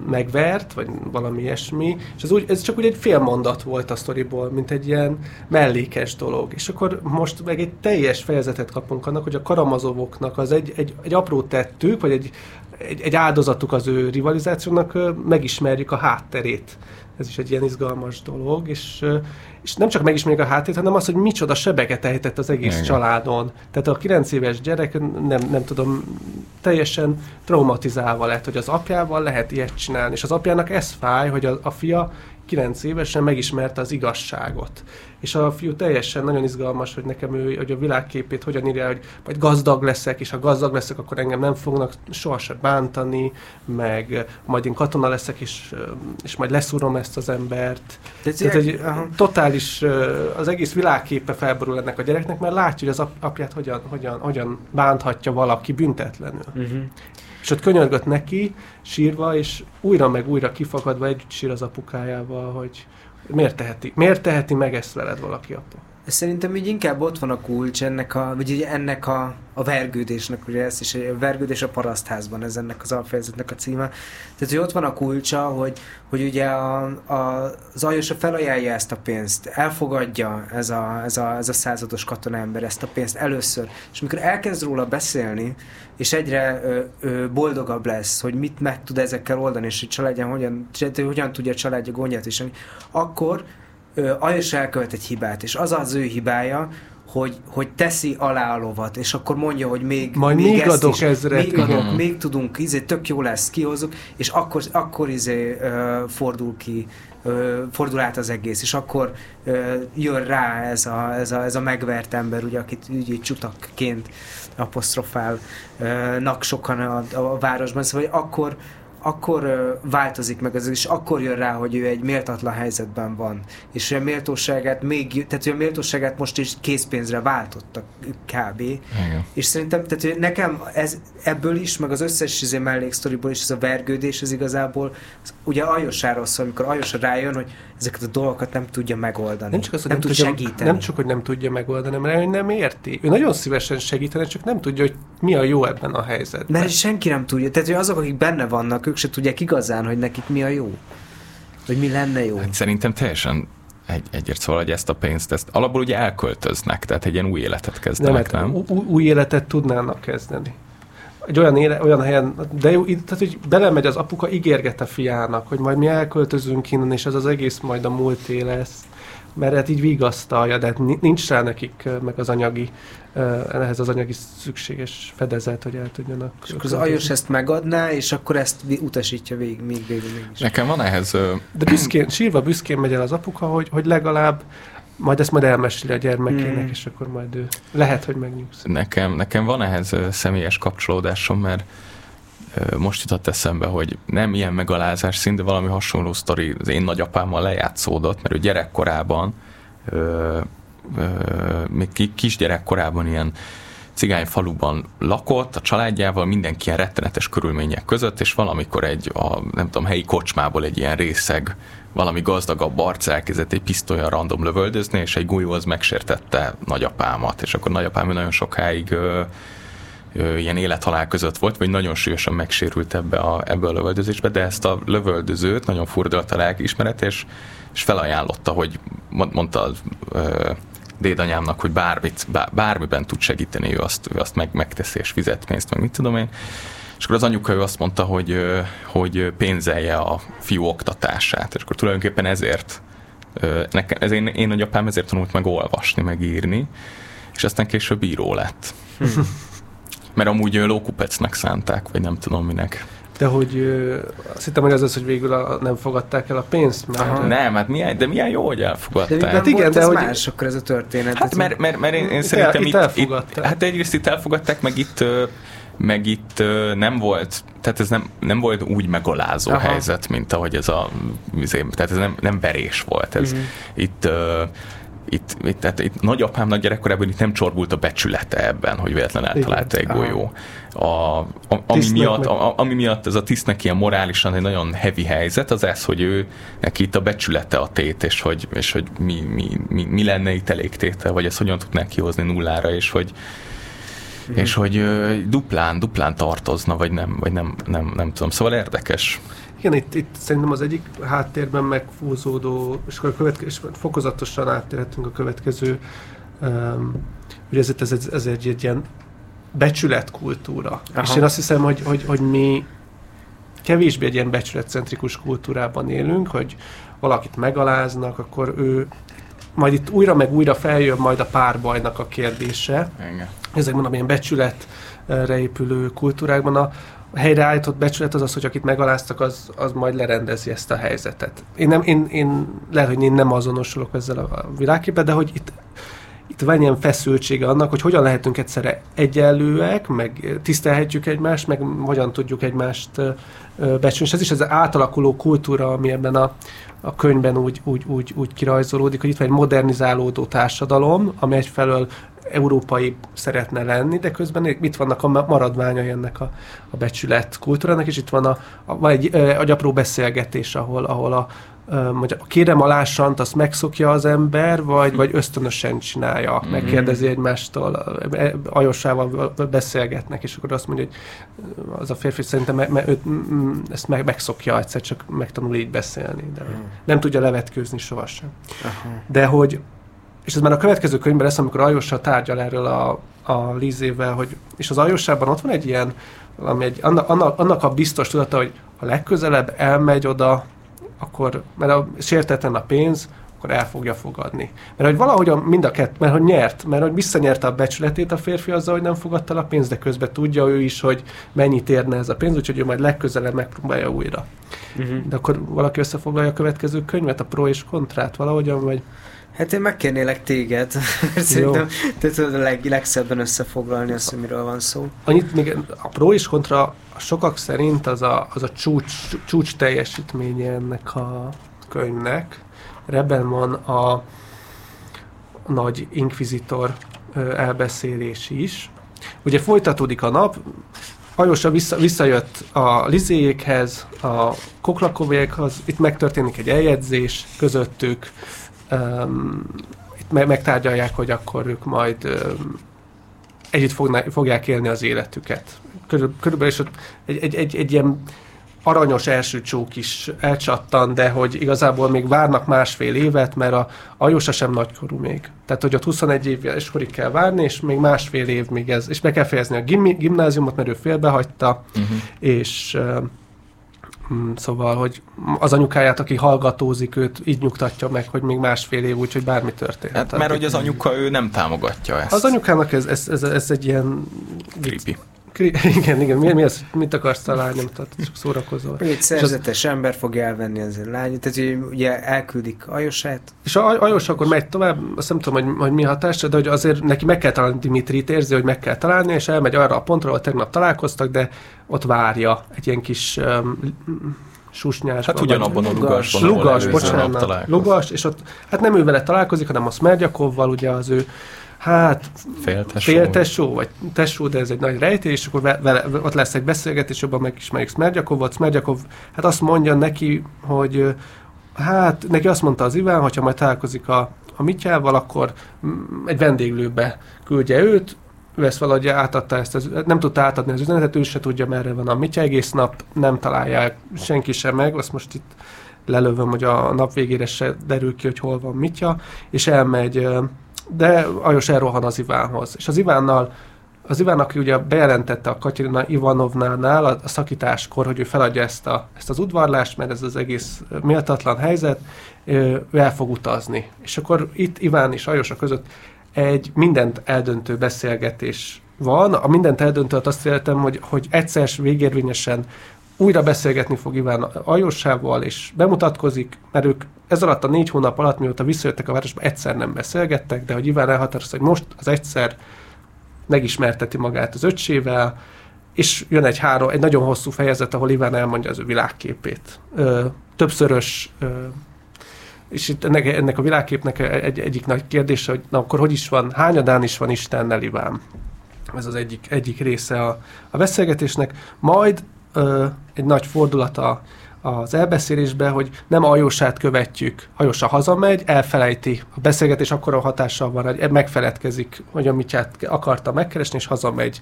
megvert, vagy valami ilyesmi, és ez, úgy, ez csak úgy egy fél mondat volt a sztoriból, mint egy ilyen mellékes dolog. És akkor most meg egy teljes fejezetet kapunk annak, hogy a karamazovoknak az egy, egy, egy apró tettük, vagy egy, egy, egy áldozatuk az ő rivalizációnak, megismerjük a hátterét. Ez is egy ilyen izgalmas dolog, és, és nem csak megismerjük a hátterét, hanem az, hogy micsoda sebeket ejtett az egész Igen. családon. Tehát a 9 éves gyerek, nem, nem tudom, teljesen traumatizálva lett, hogy az apjával lehet ilyet csinálni, és az apjának ez fáj, hogy a, a fia 9 évesen megismerte az igazságot. És a fiú teljesen nagyon izgalmas, hogy nekem ő, hogy a világképét hogyan írja, hogy majd gazdag leszek, és ha gazdag leszek, akkor engem nem fognak sohasem bántani, meg majd én katona leszek, és, és majd leszúrom ezt az embert. Tehát, Tehát egy aha. totális, az egész világképe felborul ennek a gyereknek, mert látja, hogy az ap- apját hogyan, hogyan, hogyan bánthatja valaki büntetlenül. Uh-huh. És ott könyörgött neki, sírva, és újra meg újra kifakadva együtt sír az apukájával, hogy miért teheti, miért teheti meg ezt veled valaki apa? Szerintem így inkább ott van a kulcs ennek a, vagy ugye ennek a, a vergődésnek, ugye ez is egy vergődés a parasztházban, ez ennek az alfejezetnek a címe. Tehát, hogy ott van a kulcsa, hogy, hogy ugye a, a, az Aljosa felajánlja ezt a pénzt, elfogadja ez a, ez, a, ez a százados katonaember ezt a pénzt először, és amikor elkezd róla beszélni, és egyre ö, ö, boldogabb lesz, hogy mit meg tud ezekkel oldani, és hogy családján hogyan, hogyan tudja a családja gondját viselni, akkor Ajos elkövet egy hibát, és az az ő hibája, hogy, hogy teszi alá a lovat, és akkor mondja, hogy még, Majd még ezt adok is, ezret, még, igen. adok, még tudunk, izé, tök jó lesz, kihozzuk, és akkor, akkor izé, ö, fordul ki, ö, fordul át az egész, és akkor ö, jön rá ez a, ez, a, ez a megvert ember, ugye, akit így csutakként apostrofálnak sokan a, a városban, szóval hogy akkor, akkor változik meg ez, és akkor jön rá, hogy ő egy méltatlan helyzetben van. És a méltóságát még, tehát hogy a méltóságát most is készpénzre váltottak kb. Igen. És szerintem, tehát hogy nekem ez, ebből is, meg az összes izé melléksztoriból is ez a vergődés, ez igazából az, ugye Ajosáról szól, amikor Ajosa rájön, hogy ezeket a dolgokat nem tudja megoldani. Nem csak az, hogy nem, nem, tud tudja, segíteni. nem csak, hogy nem tudja megoldani, hanem hogy nem érti. Ő nagyon szívesen segítene, csak nem tudja, hogy mi a jó ebben a helyzetben. Mert senki nem tudja. Tehát, hogy azok, akik benne vannak, ők se tudják igazán, hogy nekik mi a jó. Vagy mi lenne jó. Hát szerintem teljesen egy, egyért szól, hogy ezt a pénzt, ezt alapból ugye elköltöznek, tehát egy ilyen új életet nem, kezdenek, hát nem? ú- ú- új életet tudnának kezdeni. Egy olyan, éle, olyan helyen, de jó, tehát, hogy belemegy az apuka, ígérget a fiának, hogy majd mi elköltözünk innen, és ez az egész majd a múlté lesz. Mert hát így vigasztalja, de hát ni- nincs rá nekik meg az anyagi, ehhez az anyagi szükséges fedezet, hogy el tudjanak. És akkor az Ajos ezt megadná, és akkor ezt utasítja végig, még végül mégis. Nekem van ehhez, De büszkén, sírva büszkén megy el az apuka, hogy, hogy legalább majd ezt majd elmeséli a gyermekének, Mm. és akkor majd ő lehet, hogy megnyugszik. Nekem, nekem van ehhez személyes kapcsolódásom, mert most jutott eszembe, hogy nem ilyen megalázás szint, de valami hasonló sztori az én nagyapámmal lejátszódott, mert ő gyerekkorában, ö, ö, még ki- kisgyerekkorában ilyen cigány faluban lakott, a családjával, mindenki ilyen rettenetes körülmények között, és valamikor egy, a, nem tudom, helyi kocsmából egy ilyen részeg, valami gazdagabb arc elkezdett egy pisztolyan random lövöldözni, és egy golyó az megsértette nagyapámat, és akkor nagyapám nagyon sokáig ö, ilyen élethalál között volt, vagy nagyon súlyosan megsérült ebbe a, ebbe a lövöldözésbe, de ezt a lövöldözőt nagyon furdalt a lelkiismeret, és, és felajánlotta, hogy mond- mondta ö, dédanyámnak, hogy bármit, bár, bármiben tud segíteni, ő azt, ő azt meg, megteszi, és fizet pénzt, meg mit tudom én. És akkor az anyuka ő azt mondta, hogy, hogy pénzelje a fiú oktatását, és akkor tulajdonképpen ezért nekem, ez én, én nagyapám ezért tanult meg olvasni, meg írni, és aztán később író lett. Mert amúgy lókupecnek szánták, vagy nem tudom minek. De hogy ö, azt hittem, hogy az az, hogy végül a, nem fogadták el a pénzt, mert Aha. Nem, hát milyen, de milyen jó, hogy De elfogadták. nem Hát igen, volt de ez hogy- más akkor ez a történet. Hát mert, mert, mert én, én Itt szerintem el- itt itt, itt, elfogadták. hát egyrészt itt elfogadták, meg itt, meg itt nem volt, tehát ez nem, nem volt úgy megalázó Aha. Helyzet, mint ahogy ez a, izé, tehát ez nem, nem verés volt. Ez, Mhm. itt, itt, itt, tehát itt nagyapámnak gyerekkorában itt nem csorbult a becsülete ebben, hogy véletlenül eltalálta egy golyó. A, a, ami, Tisztnek miatt, a, ami miatt ez a tisztnek ilyen morálisan egy nagyon heavy helyzet, az ez, hogy ő neki itt a becsülete a tét, és hogy, és hogy mi, mi, mi, mi lenne itt elégtétel, vagy ezt hogyan tudnák kihozni nullára, és hogy És hogy ö, duplán, duplán tartozna, vagy nem, vagy nem, nem, nem tudom. Szóval érdekes. Igen, itt, itt szerintem az egyik háttérben megfúzódó, és akkor a következő, és fokozatosan áttérhetünk a következő, um, hogy ez, ez, ez, ez egy, egy ilyen becsületkultúra. Aha. És én azt hiszem, hogy, hogy, hogy mi kevésbé egy ilyen becsületcentrikus kultúrában élünk, hogy valakit megaláznak, akkor ő majd itt újra meg újra feljön majd a párbajnak a kérdése, Igen. ezekben a ilyen becsületre épülő kultúrákban a helyreállított becsület az az, hogy akit megaláztak, az, az majd lerendezi ezt a helyzetet. Én, nem, én, én lehet, hogy én nem azonosulok ezzel a, a de hogy itt, itt van ilyen feszültsége annak, hogy hogyan lehetünk egyszerre egyenlőek, meg tisztelhetjük egymást, meg hogyan tudjuk egymást becsülni. És ez is az átalakuló kultúra, ami ebben a, a könyvben úgy, úgy, úgy, úgy kirajzolódik, hogy itt van egy modernizálódó társadalom, ami egyfelől európai szeretne lenni, de közben itt vannak a ma- maradványai ennek a, a becsület kultúrának, és itt van, a, a, van egy, egy apró beszélgetés, ahol, ahol a, mondja, a kérem alásant azt megszokja az ember, vagy, vagy ösztönösen csinálja, Mhm. megkérdezi egymástól, ö, Ajossával beszélgetnek, és akkor azt mondja, hogy az a férfi szerintem me, me, őt, mm, mm, ezt meg, megszokja egyszer, csak megtanul így beszélni, de Mhm. nem tudja levetkőzni sohasem. Aha. De hogy, és ez már a következő könyvben lesz, amikor Ajossa tárgyal erről a, a Lizével, hogy, és az Ajossában ott van egy ilyen, valami egy, annak, annak, a biztos tudata, hogy ha legközelebb elmegy oda, akkor, mert a sértetlen a pénz, akkor el fogja fogadni. Mert hogy valahogy a, mind a kett, mert hogy nyert, mert hogy visszanyerte a becsületét a férfi azzal, hogy nem fogadta el a pénzt, de közben tudja ő is, hogy mennyit érne ez a pénz, úgyhogy ő majd legközelebb megpróbálja újra. Uh-huh. De akkor valaki összefoglalja a következő könyvet, a pro és kontrát valahogyan, vagy Hát én megkérnélek téged, mert szerintem te tudod a leg, legszebben összefoglalni azt, hogy miről van szó. Annyit még a pro és kontra a sokak szerint az a, az a csúcs, csúcs teljesítménye ennek a könyvnek. Ebben van a nagy inkvizitor elbeszélés is. Ugye folytatódik a nap, Ajosa vissza, visszajött a Lizéjékhez, a Koklakovékhoz, itt megtörténik egy eljegyzés közöttük, um, itt me- megtárgyalják, hogy akkor ők majd um, együtt fogná, fogják élni az életüket. Körül, körülbelül is ott egy, egy, egy, egy ilyen aranyos első csók is elcsattan, de hogy igazából még várnak másfél évet, mert a Ajosa sem nagykorú még. Tehát, hogy ott 21 éves korig kell várni, és még másfél év még ez, és be kell fejezni a gim- gimnáziumot, mert ő félbehagyta, Uh-huh. és szóval, hogy az anyukáját, aki hallgatózik, őt így nyugtatja meg, hogy még másfél év, úgyhogy bármi történhet. Hát, mert hogy az anyuka ő nem támogatja ezt. Az anyukának ez, ez, ez, ez egy ilyen Creepy. Igen, igen, mi, mi az, mit akarsz találni, tehát csak szórakozol. Egy szerzetes az... ember fogja elvenni az lány, tehát ugye elküldik Ajosát. És a Ajos akkor megy tovább, azt nem tudom, hogy, hogy mi hatása, de hogy azért neki meg kell találni Dimitrit, érzi, hogy meg kell találni, és elmegy arra a pontra, ahol tegnap találkoztak, de ott várja egy ilyen kis um, susnyás. Hát ugyanabban a lugasban. Lugas, bocsánat. Lugas, és ott, hát nem ő vele találkozik, hanem a Smergyakovval, ugye az ő hát féltesó, féltesó vagy tesó, de ez egy nagy rejtély, és akkor vele, ott lesz egy beszélgetés, jobban megismerjük Smergyakovot. Smergyakov hát azt mondja neki, hogy hát neki azt mondta az Iván, hogyha majd találkozik a, a Mityával, akkor egy vendéglőbe küldje őt, ő ezt valahogy átadta ezt, az, nem tudta átadni az üzenetet, ő se tudja, merre van a Mitya, egész nap nem találják senki sem meg, azt most itt lelövöm, hogy a nap végére se derül ki, hogy hol van Mitya, és elmegy, de Ajos elrohan az Ivánhoz. És az Ivánnal az Iván, aki ugye bejelentette a Katerina Ivanovnánál a, a szakításkor, hogy ő feladja ezt, a, ezt az udvarlást, mert ez az egész méltatlan helyzet, ő el fog utazni. És akkor itt Iván és Ajosa között egy mindent eldöntő beszélgetés van. A mindent eldöntő azt értem, hogy, hogy egyszer végérvényesen újra beszélgetni fog Iván Ajossával, és bemutatkozik, mert ők ez alatt a négy hónap alatt, mióta visszajöttek a városba, egyszer nem beszélgettek, de hogy Iván elhatározta, hogy most az egyszer megismerteti magát az öcsével, és jön egy, három, egy nagyon hosszú fejezet, ahol Iván elmondja az ő világképét. Ö, többszörös ö, és itt ennek, ennek a világképnek egy, egyik nagy kérdése, hogy na akkor hogy is van, hányadán is van Istennel Iván? Ez az egyik, egyik része a, a beszélgetésnek. Majd ö, egy nagy fordulata az elbeszélésbe, hogy nem Ajósát követjük, Ajósa hazamegy, elfelejti, a beszélgetés akkora hatással van, hogy megfeledkezik, hogy amit akarta megkeresni, és hazamegy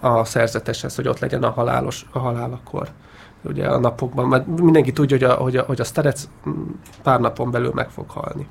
a szerzeteshez, hogy ott legyen a halálos a halálakor ugye a napokban, mert mindenki tudja, hogy a, hogy a, hogy a Starec pár napon belül meg fog halni.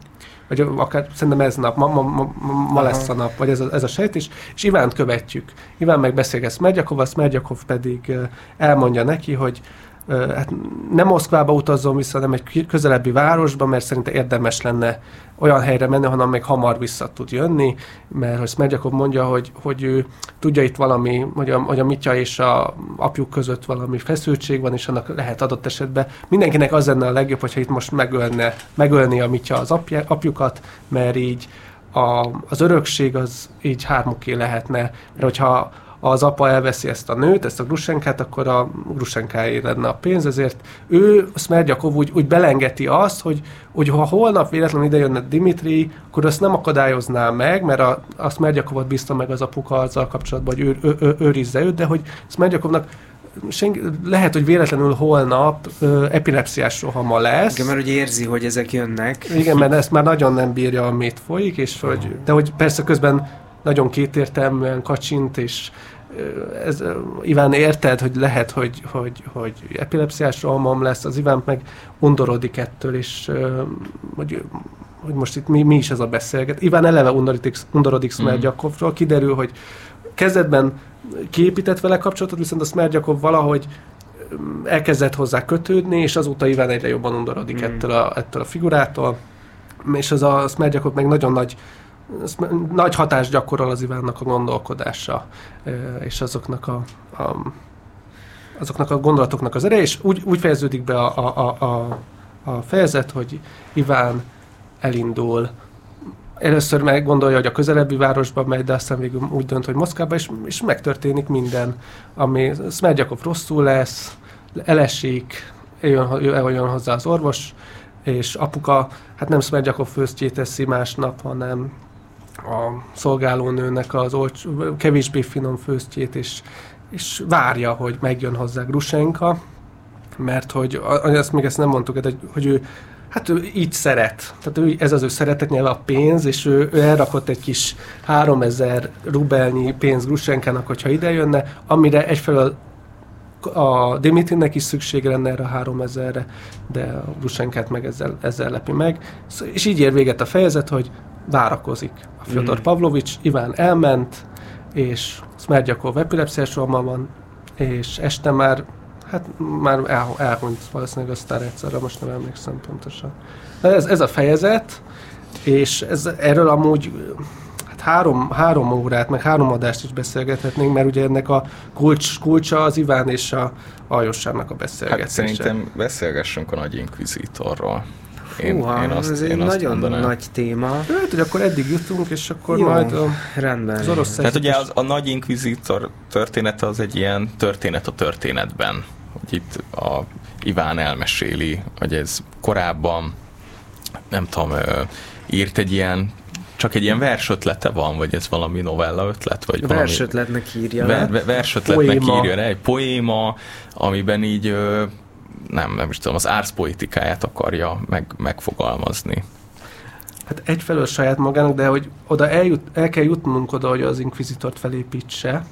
Vagy akár szerintem ez nap, ma, ma, ma, ma lesz a nap, vagy ez a, ez a sejtés, és Ivánt követjük. Iván meg beszélget Smerdjakov, Smerdjakov pedig elmondja neki, hogy hát nem Moszkvába utazzon vissza, hanem egy közelebbi városba, mert szerintem érdemes lenne olyan helyre menni, hanem még hamar vissza tud jönni, mert hogy Smerdjakov mondja, hogy, hogy ő tudja itt valami, hogy a, hogy a Mitya és a apjuk között valami feszültség van, és annak lehet adott esetben mindenkinek az lenne a legjobb, hogyha itt most megölne, megölni a Mitya az apja, apjukat, mert így a, az örökség az így hármuké lehetne, mert hogyha az apa elveszi ezt a nőt, ezt a Grusenkát, akkor a Grusenkáé lenne a pénz, ezért ő, Smerdjakov úgy, úgy belengeti azt, hogy, hogy ha holnap véletlenül ide jönne Dimitri, akkor azt nem akadályozná meg, mert a, a Smerdjakovot bízta meg az apuka azzal kapcsolatban, hogy ő, ő, ő, őrizze őt, de hogy Smerdjakovnak senki, lehet, hogy véletlenül holnap ö, epilepsziás rohama lesz. Igen, mert hogy érzi, hogy ezek jönnek. Igen, mert ezt már nagyon nem bírja, amit folyik, és hogy, de hogy persze közben nagyon kétértelműen kacsint, és ez, Iván érted, hogy lehet, hogy, hogy, hogy epilepsziás rohamom lesz, az Iván meg undorodik ettől, és hogy, hogy most itt mi, mi is ez a beszélget. Iván eleve undorodik, undorodik Smergyakovról, mm. kiderül, hogy kezdetben kiépített vele kapcsolatot, viszont a Smergyakov valahogy elkezdett hozzá kötődni, és azóta Iván egyre jobban undorodik mm. ettől, a, ettől a figurától, és az a Smergyakov meg nagyon nagy ez nagy hatást gyakorol az Ivánnak a gondolkodása, és azoknak a, a azoknak a gondolatoknak az ereje, és úgy, úgy fejeződik be a, a, a, a fejezet, hogy Iván elindul. Először meg gondolja, hogy a közelebbi városba megy, de aztán végül úgy dönt, hogy Moszkvába, és, és megtörténik minden, ami Smerdjakov rosszul lesz, elesik, eljön hozzá az orvos, és apuka, hát nem Smerdjakov főztjét teszi másnap, hanem a szolgálónőnek az olcs, kevésbé finom főztjét, és, és várja, hogy megjön hozzá Grusenka, mert hogy, azt még ezt nem mondtuk, hogy, hogy ő Hát ő így szeret. Tehát ő, ez az ő szeretet nyelve a pénz, és ő, ő elrakott egy kis 3000 rubelnyi pénz Grusenkának, hogyha ide jönne, amire egyfelől a Dimitrinek is szüksége lenne erre a 3000-re, de a Grusenkát meg ezzel, ezzel lepi meg. És így ér véget a fejezet, hogy várakozik. A Fyodor mm. Pavlovics, Iván elment, és Smerdjakov epilepsziás van, és este már, hát már el, elhunyt valószínűleg a sztár egyszerre, most nem emlékszem pontosan. De ez, ez a fejezet, és ez, erről amúgy hát három, három órát, meg három adást is beszélgethetnénk, mert ugye ennek a kulcs, kulcsa az Iván és a Aljossának a beszélgetése. Hát szerintem beszélgessünk a nagy inkvizitorról. Én, Húha, én azt, ez egy én nagyon mondanám. nagy téma. Hát, hogy akkor eddig jutunk, és akkor Jó, majd a, rendben. az orosz Tehát ugye az, a nagy inkvizitor története az egy ilyen történet a történetben. Hogy itt a Iván elmeséli, hogy ez korábban nem tudom, írt egy ilyen csak egy ilyen versötlete van, vagy ez valami novella ötlet? Vagy valami versötletnek írja ver, Versötletnek poéma. írja le, egy poéma, amiben így nem, nem is tudom, az árszpoetikáját akarja meg, megfogalmazni. Hát egyfelől saját magának, de hogy oda eljut, el kell jutnunk oda, hogy az inkvizitort felépítse,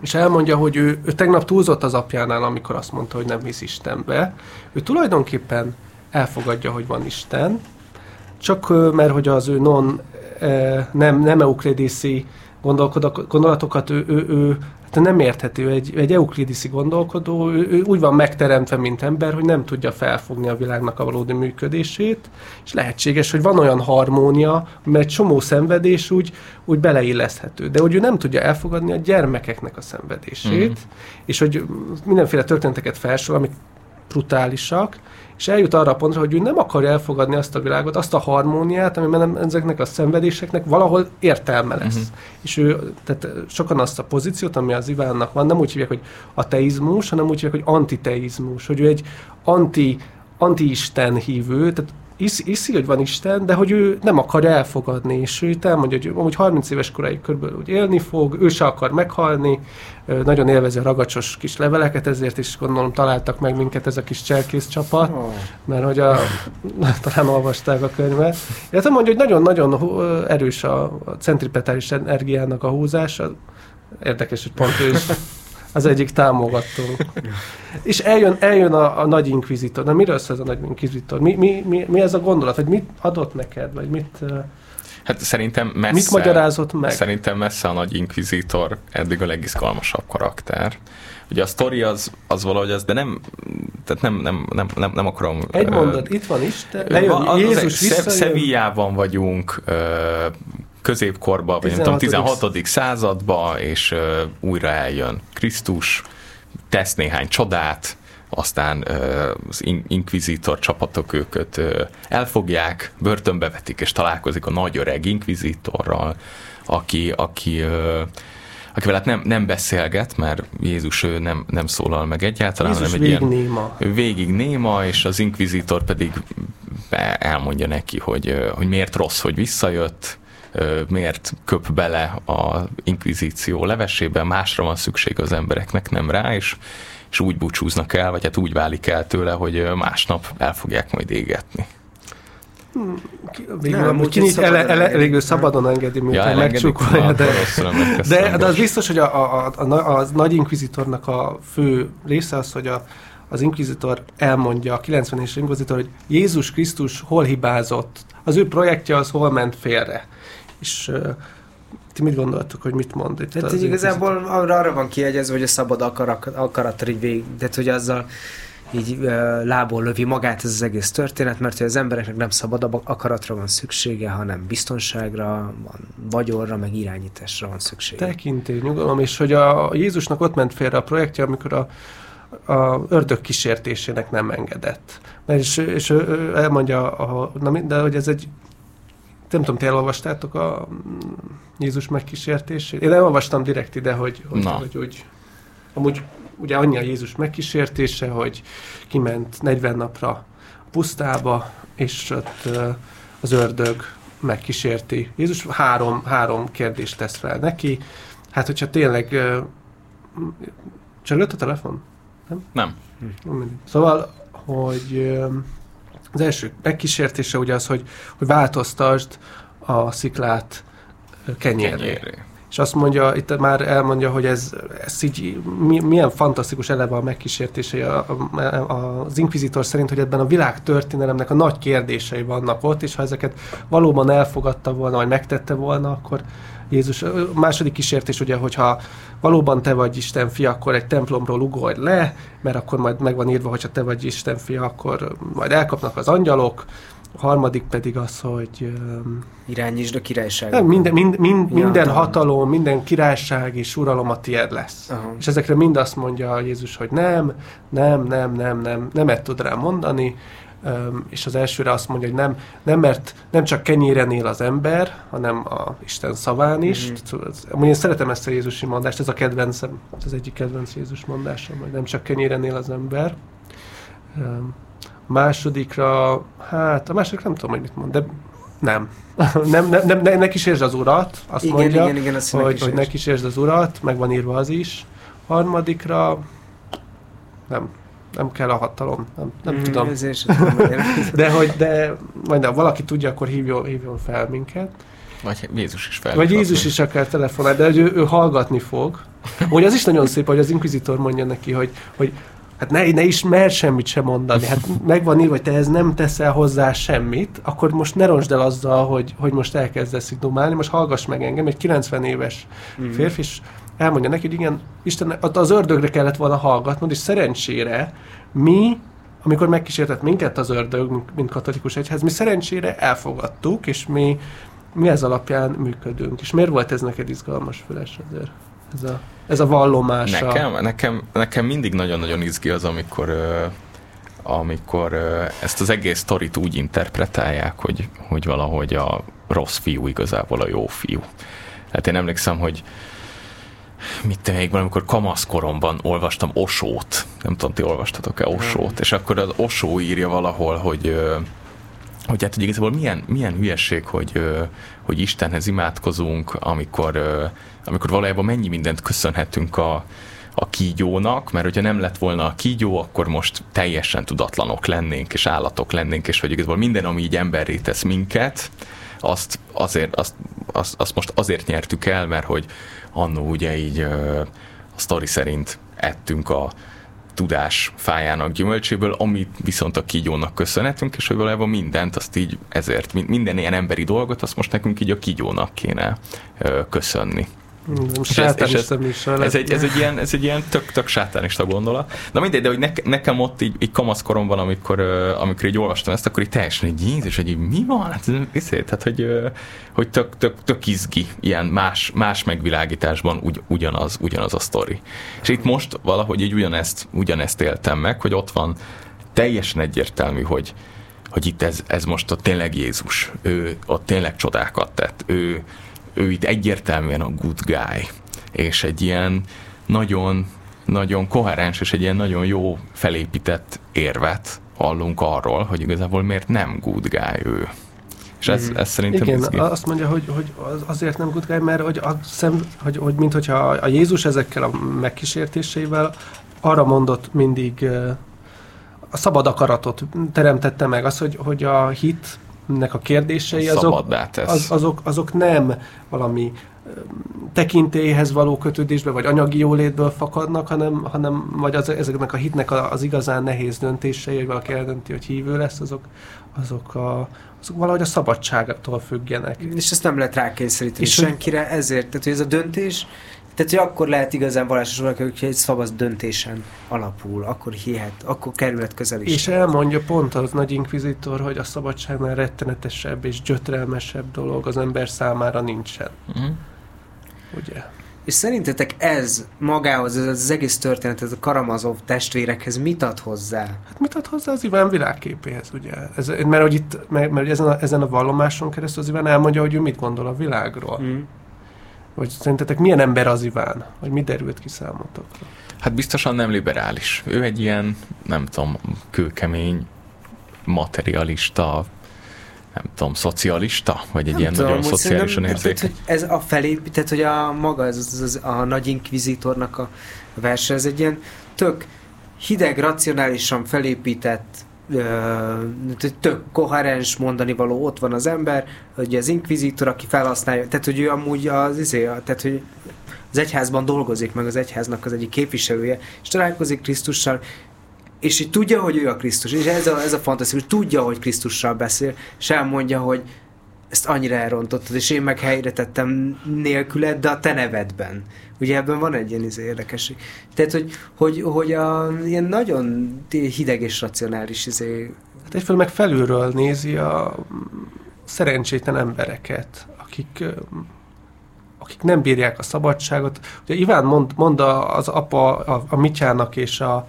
és elmondja, hogy ő, ő tegnap túlzott az apjánál, amikor azt mondta, hogy nem hisz Istenbe. Ő tulajdonképpen elfogadja, hogy van Isten, csak mert hogy az ő non nem, nem euklidiszi gondolatokat ő, ő, ő hát nem érthető, egy, egy euklidiszi gondolkodó, ő, ő úgy van megteremtve, mint ember, hogy nem tudja felfogni a világnak a valódi működését, és lehetséges, hogy van olyan harmónia, mert egy csomó szenvedés úgy, úgy beleilleszthető, de hogy ő nem tudja elfogadni a gyermekeknek a szenvedését, mm. és hogy mindenféle történeteket felsor, amik brutálisak, és eljut arra a pontra, hogy ő nem akarja elfogadni azt a világot, azt a harmóniát, amiben ezeknek a szenvedéseknek valahol értelme lesz. Uh-huh. És ő, tehát sokan azt a pozíciót, ami az Ivánnak van, nem úgy hívják, hogy ateizmus, hanem úgy hívják, hogy antiteizmus, hogy ő egy anti, anti-isten hívő, tehát iszi, iszi, hogy van Isten, de hogy ő nem akarja elfogadni, és ő elmondja, hogy amúgy 30 éves koráig körülbelül úgy élni fog, ő se akar meghalni, nagyon élvezi a ragacsos kis leveleket, ezért is gondolom találtak meg minket ez a kis cselkész csapat, oh. mert hogy a, talán olvasták a könyvet. Illetve mondja, hogy nagyon-nagyon erős a, a centripetális energiának a húzása, érdekes, hogy pont ő is az egyik támogató. És eljön, eljön a, a nagy inkvizitor. Na miről szól ez a nagy inkvizitor? Mi, mi, mi, mi ez a gondolat? Vagy mit adott neked? Vagy mit... Hát szerintem messze... Mit magyarázott meg? Szerintem messze a nagy inkvizitor eddig a legizgalmasabb karakter. Ugye a sztori az, az valahogy az, de nem, tehát nem, nem, nem, nem, nem akarom... Egy mondat, uh, itt van Isten, lejön, az, Jézus. Szevijában vagyunk, uh, középkorba, vagy nem tudom, 16. századba, és uh, újra eljön Krisztus, tesz néhány csodát, aztán uh, az in- inkvizitor csapatok őket uh, elfogják, börtönbe vetik, és találkozik a nagy öreg inkvizitorral, aki, aki uh, akivel hát nem, nem beszélget, mert Jézus ő nem, nem szólal meg egyáltalán, Jézus hanem egy végig ilyen, néma. végig néma, és az inkvizitor pedig elmondja neki, hogy, hogy miért rossz, hogy visszajött, miért köp bele a inkvizíció levesébe, másra van szükség az embereknek, nem rá, és, és úgy búcsúznak el, vagy hát úgy válik el tőle, hogy másnap el fogják majd égetni. Végül nem, amúgy kinyit, ele, ele, elég szabadon engedi, mint ja, megcsúkolja, de, de, de az biztos, hogy a, a, a, a, a nagy inkvizitornak a fő része az, hogy a, az inkvizitor elmondja, a 90-es inkvizitor, hogy Jézus Krisztus hol hibázott, az ő projektje az hol ment félre. És ti mit gondoltok, hogy mit mond itt? Tehát igazából arra, arra van kiegyezve, hogy a szabad akarat, akarat így végig, tehát hogy azzal így uh, lából lövi magát ez az egész történet, mert hogy az embereknek nem szabad akaratra van szüksége, hanem biztonságra, van vagyonra, meg irányításra van szüksége. Tekintély, nyugalom, és hogy a Jézusnak ott ment félre a projektje, amikor a a ördög kísértésének nem engedett. És, és elmondja, a, na, de hogy ez egy nem tudom, ti elolvastátok a Jézus megkísértését? Én elolvastam direkt ide, hogy, hogy, hogy úgy, amúgy ugye annyi a Jézus megkísértése, hogy kiment 40 napra a pusztába, és ott az ördög megkísérti. Jézus három, három kérdést tesz fel neki. Hát, hogyha tényleg... Csörgött a telefon? Nem. nem szóval, hogy az első megkísértése ugye az, hogy, hogy változtasd a sziklát kenyérré. kenyérré. És azt mondja, itt már elmondja, hogy ez, ez így milyen fantasztikus eleve a megkísértései a, a, a, az inkvizitor szerint, hogy ebben a világ történelemnek a nagy kérdései vannak ott, és ha ezeket valóban elfogadta volna, vagy megtette volna, akkor Jézus, a második kísértés ugye, hogyha valóban te vagy Isten fia, akkor egy templomról ugorj le, mert akkor majd meg van írva, hogyha te vagy Isten fia, akkor majd elkapnak az angyalok, a harmadik pedig az, hogy Irányítsd a királyságot. Minden, mind, mind, minden hatalom, minden királyság és uralom a tiéd lesz. Aha. És ezekre mind azt mondja Jézus, hogy nem, nem, nem, nem, nem, nem tud rá mondani, Um, és az elsőre azt mondja, hogy nem, nem mert nem csak kenyéren él az ember, hanem a Isten szaván is. Mm-hmm. Én szeretem ezt a Jézusi mondást, ez a kedvencem, ez az egyik kedvenc Jézus mondása, hogy nem csak kenyéren él az ember. Um, másodikra, hát a másodikra nem tudom, hogy mit mond, de nem. nem, nem, nem, ne kísérsd az urat, azt igen, mondja, igen, igen, azt hogy, hogy ne kísérsd az urat, meg van írva az is. Harmadikra nem, nem kell a hatalom, nem, nem mm, tudom. de hogy, de majd ha valaki tudja, akkor hívjon, hívjon fel minket. Vagy Jézus is fel. Vagy Jézus is akár telefonálni, de hogy ő, ő hallgatni fog. Hogy az is nagyon szép, hogy az inkvizitor mondja neki, hogy, hogy hát ne, ne is mer semmit sem mondani. Hát megvan írva, hogy te ez nem teszel hozzá semmit, akkor most ne rosd el azzal, hogy, hogy most elkezdesz itt dumálni, most hallgass meg engem, egy 90 éves mm. férfi, és elmondja neki, hogy igen, Isten, az ördögre kellett volna hallgatnod, és szerencsére mi, amikor megkísértett minket az ördög, mint katolikus egyház, mi szerencsére elfogadtuk, és mi, mi ez alapján működünk. És miért volt ez neked izgalmas, Füles, azért? Ez a, ez a vallomása. Nekem, nekem, nekem mindig nagyon-nagyon izgi az, amikor amikor ezt az egész sztorit úgy interpretálják, hogy, hogy valahogy a rossz fiú igazából a jó fiú. Hát én emlékszem, hogy mit te még valamikor kamaszkoromban olvastam Osót, nem tudom, ti olvastatok-e Osót, és akkor az Osó írja valahol, hogy hogy hát hogy igazából milyen, milyen hülyeség, hogy, hogy Istenhez imádkozunk, amikor, amikor valójában mennyi mindent köszönhetünk a, a kígyónak, mert hogyha nem lett volna a kígyó, akkor most teljesen tudatlanok lennénk, és állatok lennénk, és hogy igazából minden, ami így emberré tesz minket, azt, azért, azt, azt, azt most azért nyertük el, mert hogy annó ugye így a sztori szerint ettünk a tudás fájának gyümölcséből, amit viszont a kígyónak köszönhetünk, és hogy valójában mindent, azt így ezért, minden ilyen emberi dolgot, azt most nekünk így a kígyónak kéne köszönni. És ez, és ez, ez, egy, ez, egy ilyen, ez egy ilyen tök, tök sátánista gondolat. Na mindegy, de hogy ne, nekem ott így, így kamaszkoromban, amikor, amikor így olvastam ezt, akkor így teljesen egy Jézus, hogy így mi van? Hát, ez, tehát, hogy, hogy tök, tök, tök izgi, ilyen más, más megvilágításban ugy, ugyanaz, ugyanaz a sztori. És itt most valahogy így ugyanezt, ugyanezt éltem meg, hogy ott van teljesen egyértelmű, hogy, hogy itt ez, ez most ott tényleg Jézus, ő ott tényleg csodákat tett, ő, ő itt egyértelműen a good guy, és egy ilyen nagyon, nagyon koherens és egy ilyen nagyon jó felépített érvet hallunk arról, hogy igazából miért nem good guy ő. És ez, ez szerintem Igen, izgi. azt mondja, hogy, hogy azért nem good guy, mert hogy, a szem, hogy, hogy mint hogyha a Jézus ezekkel a megkísértéseivel arra mondott mindig a szabad akaratot teremtette meg, az, hogy, hogy a hit nek a kérdései azok, az, azok, azok nem valami tekintélyhez való kötődésbe, vagy anyagi jólétből fakadnak, hanem, hanem vagy az, ezeknek a hitnek az igazán nehéz döntései, hogy valaki eldönti, hogy hívő lesz, azok, azok, a, azok valahogy a szabadságtól függenek. És ezt nem lehet rákényszeríteni és senkire, ezért, tehát hogy ez a döntés tehát, hogy akkor lehet igazán vallásos valaki, hogyha egy szabad döntésen alapul, akkor hihet, akkor kerület közel is. És elmondja pont az nagy inkvizitor, hogy a szabadságnál rettenetesebb és gyötrelmesebb dolog az ember számára nincsen. Uh-huh. Ugye? És szerintetek ez magához, ez az egész történet, ez a Karamazov testvérekhez mit ad hozzá? Hát mit ad hozzá az Iván világképéhez, ugye? Ez, mert hogy itt, mert, mert ezen, a, ezen a vallomáson keresztül az Iván elmondja, hogy ő mit gondol a világról. Mm. Vagy szerintetek milyen ember az Iván? Vagy mi derült ki számotokra? Hát biztosan nem liberális. Ő egy ilyen, nem tudom, kőkemény, materialista, nem tudom, szocialista? Vagy egy nem ilyen tudom, nagyon szociálisan érzékeny? Ez a felé, tehát hogy a maga, ez az, az, a nagy inkvizitornak a verse, ez egy ilyen tök hideg, racionálisan felépített tök koherens mondani való, ott van az ember, hogy az inkvizitor, aki felhasználja, tehát hogy ő amúgy az, izé, tehát hogy az egyházban dolgozik, meg az egyháznak az egyik képviselője, és találkozik Krisztussal, és így tudja, hogy ő a Krisztus, és ez a, ez a fantasztikus, tudja, hogy Krisztussal beszél, és elmondja, hogy ezt annyira elrontottad, és én meg helyre tettem nélküled, de a te nevedben. Ugye ebben van egy ilyen izé érdekesség. Tehát, hogy, hogy, hogy a, ilyen nagyon hideg és racionális izé, Hát egyfelől meg felülről nézi a szerencsétlen embereket, akik akik nem bírják a szabadságot. Ugye Iván mond, mond az apa a, a Mityának és a,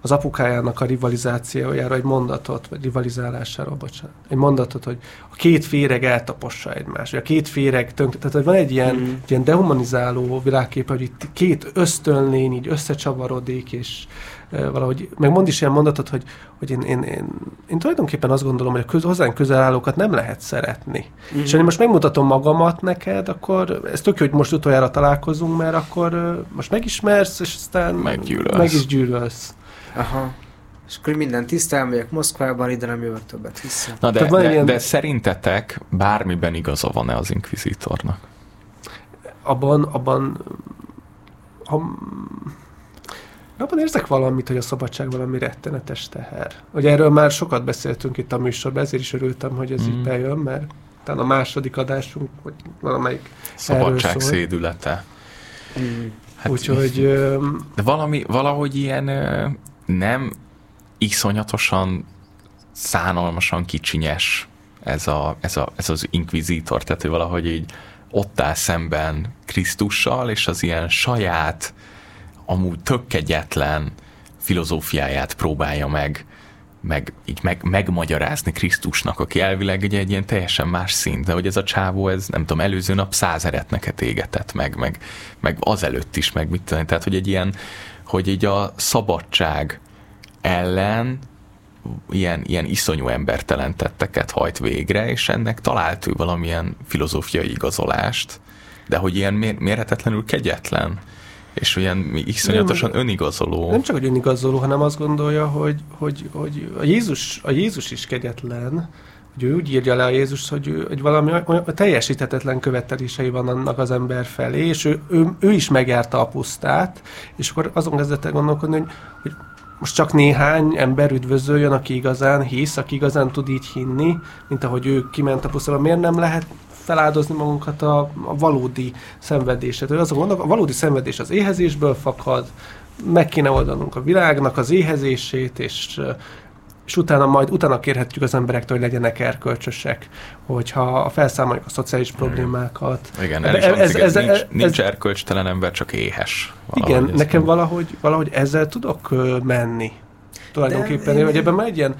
az apukájának a rivalizációjára egy mondatot, vagy rivalizálására, bocsánat, egy mondatot, hogy a két féreg eltapossa egymást, vagy a két féreg tönkre, tehát van egy ilyen, mm. ilyen dehumanizáló világkép, hogy itt két ösztönlény így összecsavarodik, és valahogy, meg mond is ilyen mondatot, hogy, hogy én, én, én, én tulajdonképpen azt gondolom, hogy a köz, hozzánk közel állókat nem lehet szeretni. Mm. És ha én most megmutatom magamat neked, akkor ez tök jó, hogy most utoljára találkozunk, mert akkor most megismersz, és aztán Meggyűlölsz. meg is gyűlölsz. Aha. És akkor minden tisztán megyek Moszkvában, ide nem jövök többet vissza. Na de, de, ilyen... de szerintetek bármiben igaza van-e az inkvizitornak? Abban, abban ha, abban érzek valamit, hogy a szabadság valami rettenetes teher. Ugye erről már sokat beszéltünk itt a műsorban, ezért is örültem, hogy ez mm. így bejön, mert talán a második adásunk, vagy valamelyik Szabadság szédülete. Mm. Hát, Úgyhogy... De valami, valahogy ilyen nem iszonyatosan szánalmasan kicsinyes ez, a, ez, a, ez az inkvizítor, tehát hogy valahogy így ott áll szemben Krisztussal, és az ilyen saját, amúgy tök kegyetlen filozófiáját próbálja meg, meg, így meg, megmagyarázni Krisztusnak, aki elvileg egy, egy ilyen teljesen más szint, de hogy ez a csávó, ez nem tudom, előző nap száz eretneket égetett meg, meg, meg azelőtt is, meg mit tudom, tehát hogy egy ilyen, hogy így a szabadság ellen ilyen, ilyen iszonyú embertelen tetteket hajt végre, és ennek talált ő valamilyen filozófiai igazolást, de hogy ilyen mér- mérhetetlenül kegyetlen, és olyan iszonyatosan nem, önigazoló. Nem csak, hogy önigazoló, hanem azt gondolja, hogy, hogy, hogy a, Jézus, a Jézus is kegyetlen, hogy ő úgy írja le a Jézus, hogy, ő, hogy valami olyan teljesíthetetlen követelései van annak az ember felé, és ő, ő, ő is megjárta a pusztát, és akkor azon kezdett el gondolkodni, hogy, hogy most csak néhány ember üdvözöljön, aki igazán hisz, aki igazán tud így hinni, mint ahogy ő kiment a pusztába. Miért nem lehet feláldozni magunkat a, a valódi szenvedésre? Azon gondolok, a valódi szenvedés az éhezésből fakad, meg kéne oldanunk a világnak az éhezését, és és utána majd utána kérhetjük az emberektől, hogy legyenek erkölcsösek, hogyha felszámoljuk a szociális problémákat. Igen, ez, ez, ez, nincs, ez, nincs erkölcstelen ember, csak éhes. Igen, nekem valahogy, valahogy ezzel tudok menni tulajdonképpen, De, hogy ebben már egy ilyen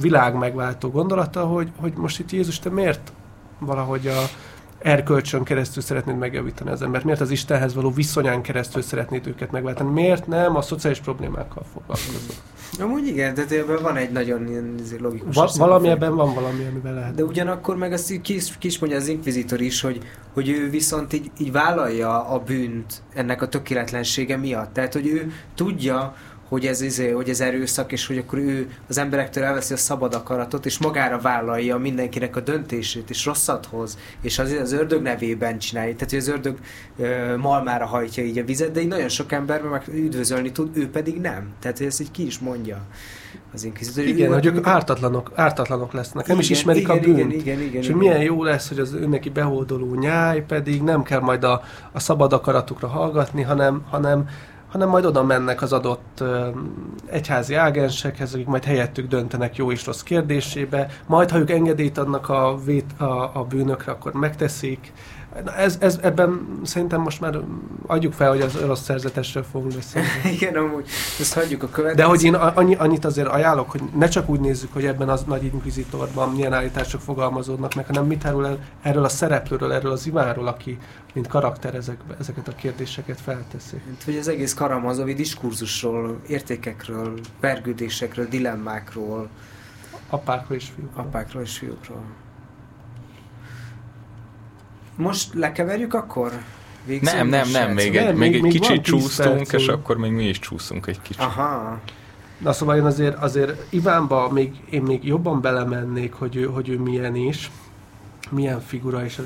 világ megváltó gondolata, hogy, hogy most itt Jézus, te miért valahogy a erkölcsön keresztül szeretnéd megjavítani az embert? Miért az Istenhez való viszonyán keresztül szeretnéd őket megváltani? Miért nem a szociális problémákkal foglalkozol? Amúgy igen, de ebben van egy nagyon ilyen izé, logikus... Va- valami ebben van valami, amiben lehet. De ugyanakkor meg azt ki is, ki is mondja az inkvizitor is, hogy, hogy ő viszont így, így vállalja a bűnt ennek a tökéletlensége miatt. Tehát, hogy ő tudja, hogy ez, izé, hogy ez erőszak, és hogy akkor ő az emberektől elveszi a szabad akaratot, és magára vállalja mindenkinek a döntését, és rosszat hoz, és az, az ördög nevében csinálja. Tehát, hogy az ördög ö, malmára hajtja így a vizet, de így nagyon sok ember meg üdvözölni tud, ő pedig nem. Tehát, hogy ezt így ki is mondja az inkvizitor. Igen, ő, hogy ők ártatlanok, ártatlanok lesznek, nem igen, is ismerik igen, a bűnt. Igen, igen, igen, és igen. milyen jó lesz, hogy az neki behódoló nyáj pedig nem kell majd a, a szabad akaratukra hallgatni, hanem, hanem hanem majd oda mennek az adott egyházi ágensekhez, akik majd helyettük döntenek jó és rossz kérdésébe, majd ha ők engedélyt adnak a, vét, a, a bűnökre, akkor megteszik, ez, ez, ebben szerintem most már adjuk fel, hogy az orosz szerzetesről fogunk beszélni. Igen, amúgy ezt hagyjuk a következő. De hogy én annyi, annyit azért ajánlok, hogy ne csak úgy nézzük, hogy ebben az nagy inkvizitorban milyen állítások fogalmazódnak meg, hanem mit erről, erről a szereplőről, erről az imáról, aki mint karakter ezek, ezeket a kérdéseket felteszi. Mint hogy az egész karamazovi diskurzusról, értékekről, vergődésekről, dilemmákról. Apákról és fiúkról. Apákról és fiúkról. Most lekeverjük akkor? Végzünk nem, nem, nem, még egy, nem, még, még egy kicsit csúsztunk, és akkor még mi is csúszunk egy kicsit. Aha. Na szóval én azért, azért Ivánba még, én még jobban belemennék, hogy ő, hogy ő milyen is, milyen figura, és, az...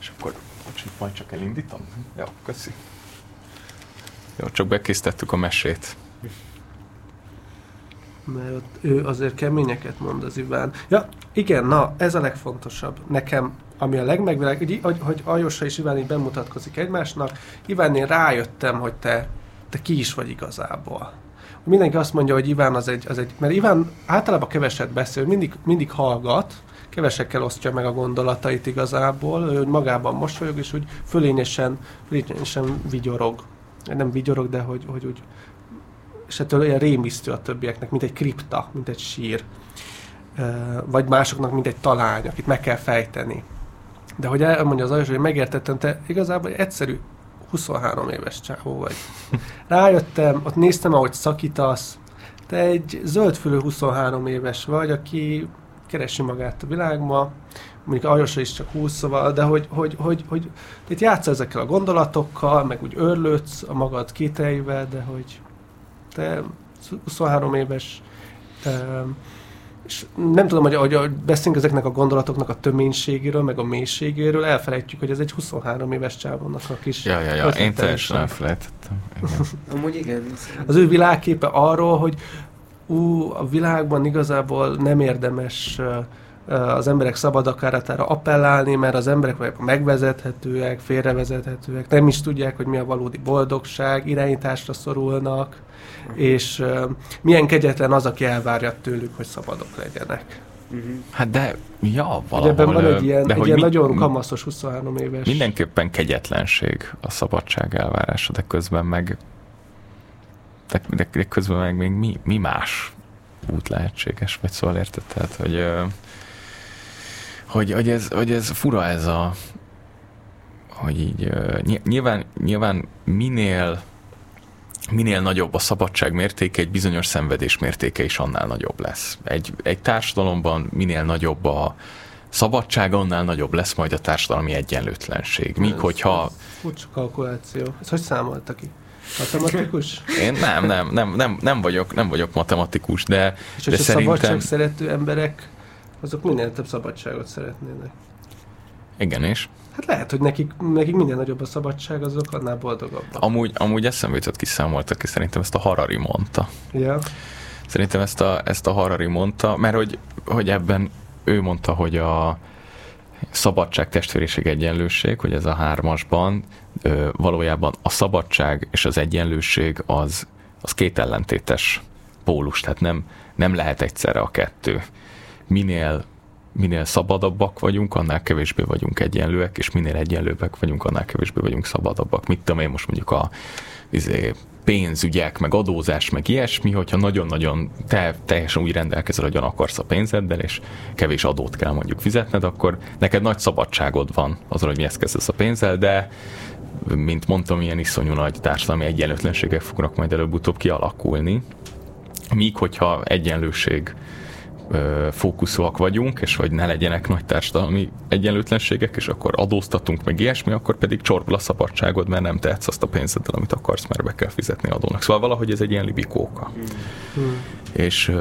és akkor majd csak elindítom? Jó, köszi. Jó, csak bekészítettük a mesét. Mert ott ő azért keményeket mond az Iván. Ja, igen, na, ez a legfontosabb. Nekem ami a legmegvilág, hogy, hogy, Ajosa és Iván így bemutatkozik egymásnak. Iván, én rájöttem, hogy te, te ki is vagy igazából. mindenki azt mondja, hogy Iván az egy, az egy mert Iván általában keveset beszél, mindig, mindig hallgat, kevesekkel osztja meg a gondolatait igazából, ő magában mosolyog, és úgy fölényesen, fölényesen vigyorog. Nem vigyorog, de hogy, hogy úgy, és ettől olyan rémisztő a többieknek, mint egy kripta, mint egy sír. Vagy másoknak, mint egy talány, akit meg kell fejteni. De hogy elmondja az Ajos, hogy megértettem, te igazából egy egyszerű 23 éves csávó vagy. Rájöttem, ott néztem, ahogy szakítasz, te egy zöldfülő 23 éves vagy, aki keresi magát a világban, mondjuk Ajosra is csak 20, szóval, de hogy, hogy, hogy hogy itt játsz ezekkel a gondolatokkal, meg úgy örlődsz a magad kételjével, de hogy te 23 éves, és nem tudom, hogy, hogy beszélünk ezeknek a gondolatoknak a töménységéről, meg a mélységéről, elfelejtjük, hogy ez egy 23 éves csávonnak a kis... Ja, ja, ja, én teljesen elfelejtettem. Amúgy igen. Az ő világképe arról, hogy ú, a világban igazából nem érdemes az emberek szabad akaratára appellálni, mert az emberek vagy megvezethetőek, félrevezethetőek, nem is tudják, hogy mi a valódi boldogság, irányításra szorulnak, és milyen kegyetlen az, aki elvárja tőlük, hogy szabadok legyenek. Uh-huh. Hát de, ja, valahol... Hogy ebben van egy ilyen, de egy ilyen mi, nagyon kamaszos 23 éves... Mindenképpen kegyetlenség a szabadság elvárása, de közben meg de, de, de közben meg még mi, mi más út lehetséges, vagy szóval érted? Tehát, hogy, hogy, hogy, ez, hogy ez fura ez a hogy így nyilván, nyilván minél minél nagyobb a szabadság mértéke, egy bizonyos szenvedés mértéke is annál nagyobb lesz. Egy, egy társadalomban minél nagyobb a szabadság, annál nagyobb lesz majd a társadalmi egyenlőtlenség. Míg ez, hogyha... Ez furcsa kalkuláció. Ez hogy számolta ki? Matematikus? Én nem, nem, nem, nem, nem, vagyok, nem vagyok matematikus, de, És de a szerintem... szabadság szerető emberek, azok minél több szabadságot szeretnének. Igen, és? Hát lehet, hogy nekik, nekik minél nagyobb a szabadság, azok annál boldogabbak. Amúgy, amúgy eszembe jutott kiszámoltak, ki szerintem ezt a Harari mondta. Ja. Szerintem ezt a, ezt a Harari mondta, mert hogy, hogy ebben ő mondta, hogy a szabadság, testvériség, egyenlőség, hogy ez a hármasban ö, valójában a szabadság és az egyenlőség az, az két ellentétes pólus, tehát nem, nem lehet egyszerre a kettő. Minél minél szabadabbak vagyunk, annál kevésbé vagyunk egyenlőek, és minél egyenlőbbek vagyunk, annál kevésbé vagyunk szabadabbak. Mit tudom én most mondjuk a izé, pénzügyek, meg adózás, meg ilyesmi, hogyha nagyon-nagyon te teljesen úgy rendelkezel, hogyan akarsz a pénzeddel, és kevés adót kell mondjuk fizetned, akkor neked nagy szabadságod van azon, hogy mihez kezdesz a pénzzel, de mint mondtam, ilyen iszonyú nagy társadalmi egyenlőtlenségek fognak majd előbb-utóbb kialakulni. Míg hogyha egyenlőség fókuszúak vagyunk, és hogy ne legyenek nagy társadalmi egyenlőtlenségek, és akkor adóztatunk meg ilyesmi, akkor pedig csorbul a szabadságod, mert nem tehetsz azt a pénzeddel, amit akarsz, mert be kell fizetni adónak. Szóval valahogy ez egy ilyen libikóka. Hmm. És,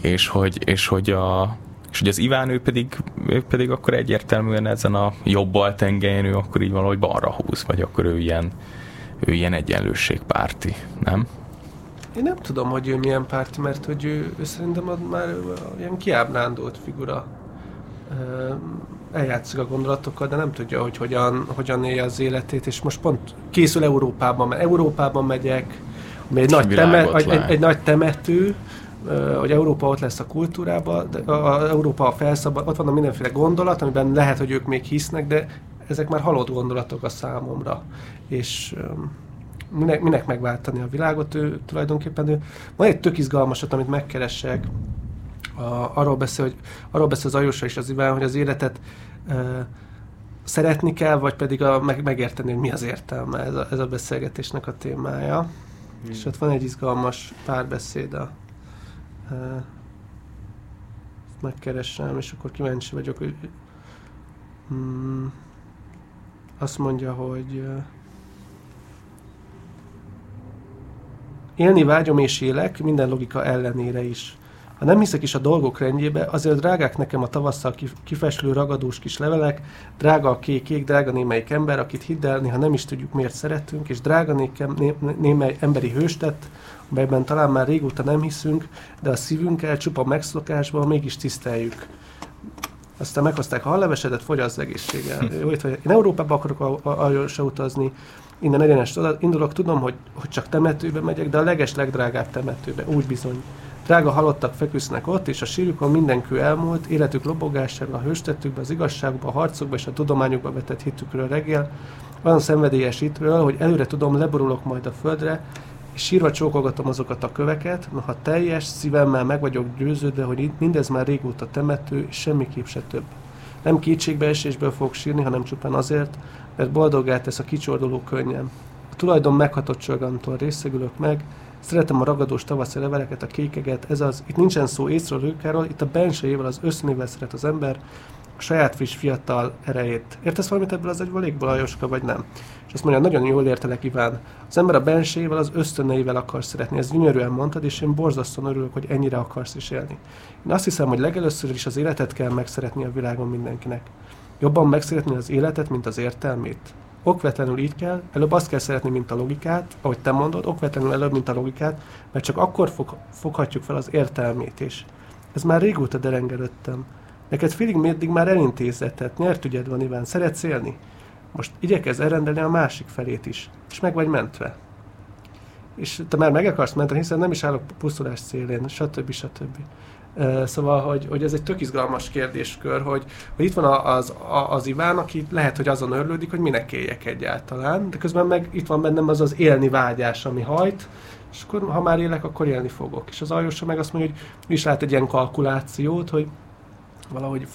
és, hogy, és hogy a, és hogy az Iván ő pedig, ő pedig akkor egyértelműen ezen a jobb tengelyen ő akkor így valahogy balra húz, vagy akkor ő ilyen, ő ilyen egyenlőségpárti, nem? Én nem tudom, hogy ő milyen párti, mert hogy ő, ő szerintem már ilyen kiábrándult figura. Eljátszik a gondolatokkal, de nem tudja, hogy hogyan, hogyan élje az életét, és most pont készül Európában, mert Európában megyek, ami egy, nagy, temet, egy, egy, egy nagy temető, hogy Európa ott lesz a kultúrában, de a, a Európa a felszabad, ott van a mindenféle gondolat, amiben lehet, hogy ők még hisznek, de ezek már halott gondolatok a számomra. És minek, minek megváltani a világot, ő tulajdonképpen ő, van egy tök izgalmasat, amit megkeresek, a, arról beszél, hogy arról beszél az Ajósa és az Iván, hogy az életet e, szeretni kell, vagy pedig a, meg, megérteni, hogy mi az értelme ez a, ez a beszélgetésnek a témája. Hmm. És ott van egy izgalmas párbeszéd a e, megkeresem, és akkor kíváncsi vagyok, hogy mm, azt mondja, hogy Élni vágyom és élek, minden logika ellenére is. Ha nem hiszek is a dolgok rendjébe, azért drágák nekem a tavasszal kifeslő ragadós kis levelek, drága a kék drága némelyik ember, akit hidd el, ha nem is tudjuk miért szeretünk, és drága nékem, né, némely emberi hőstet, amelyben talán már régóta nem hiszünk, de a szívünkkel csupa megszokásban mégis tiszteljük. Aztán meghozták a hallevesedet, fogyaszt egészséggel. Jó, itt vagy. Én Európába akarok a, a, a, se utazni, innen egyenes indulok, tudom, hogy, hogy csak temetőbe megyek, de a leges legdrágább temetőbe, úgy bizony. Drága halottak feküsznek ott, és a sírükön minden kő elmúlt, életük lobogásáról, a hőstettükbe, az igazságba, a harcokba és a tudományokba vetett hitükről reggel, olyan szenvedélyes hitről, hogy előre tudom, leborulok majd a földre, és sírva csókolgatom azokat a köveket, noha teljes szívemmel meg vagyok győződve, hogy mindez már régóta temető, és semmiképp se több. Nem kétségbeesésből fogok sírni, hanem csupán azért, mert boldogát tesz a kicsorduló könnyem. A tulajdon meghatott csorgamtól részegülök meg, Szeretem a ragadós tavaszi leveleket, a kékeget, ez az, itt nincsen szó észről, rőkáról, itt a bensejével, az össznével szeret az ember, saját friss fiatal erejét. Értesz valamit ebből az egyvalékból, Ajoska, vagy nem? És azt mondja, nagyon jól értelek, Iván. Az ember a bensejével, az ösztöneivel akar szeretni. Ez gyönyörűen mondtad, és én borzasztóan örülök, hogy ennyire akarsz is élni. Én azt hiszem, hogy legelőször is az életet kell megszeretni a világon mindenkinek. Jobban megszeretni az életet, mint az értelmét okvetlenül így kell, előbb azt kell szeretni, mint a logikát, ahogy te mondod, okvetlenül előbb, mint a logikát, mert csak akkor fog, foghatjuk fel az értelmét is. Ez már régóta derengelődtem. Neked félig meddig már elintézetett, nyert ügyed van, Iván, szeretsz élni? Most igyekez elrendelni a másik felét is, és meg vagy mentve. És te már meg akarsz menteni, hiszen nem is állok pusztulás szélén, stb. stb. Szóval, hogy, hogy ez egy tök izgalmas kérdéskör, hogy, hogy itt van az, az Iván, aki lehet, hogy azon örlődik, hogy minek éljek egyáltalán, de közben meg itt van bennem az az élni vágyás, ami hajt, és akkor ha már élek, akkor élni fogok. És az Aljosa meg azt mondja, hogy is lát egy ilyen kalkulációt, hogy valahogy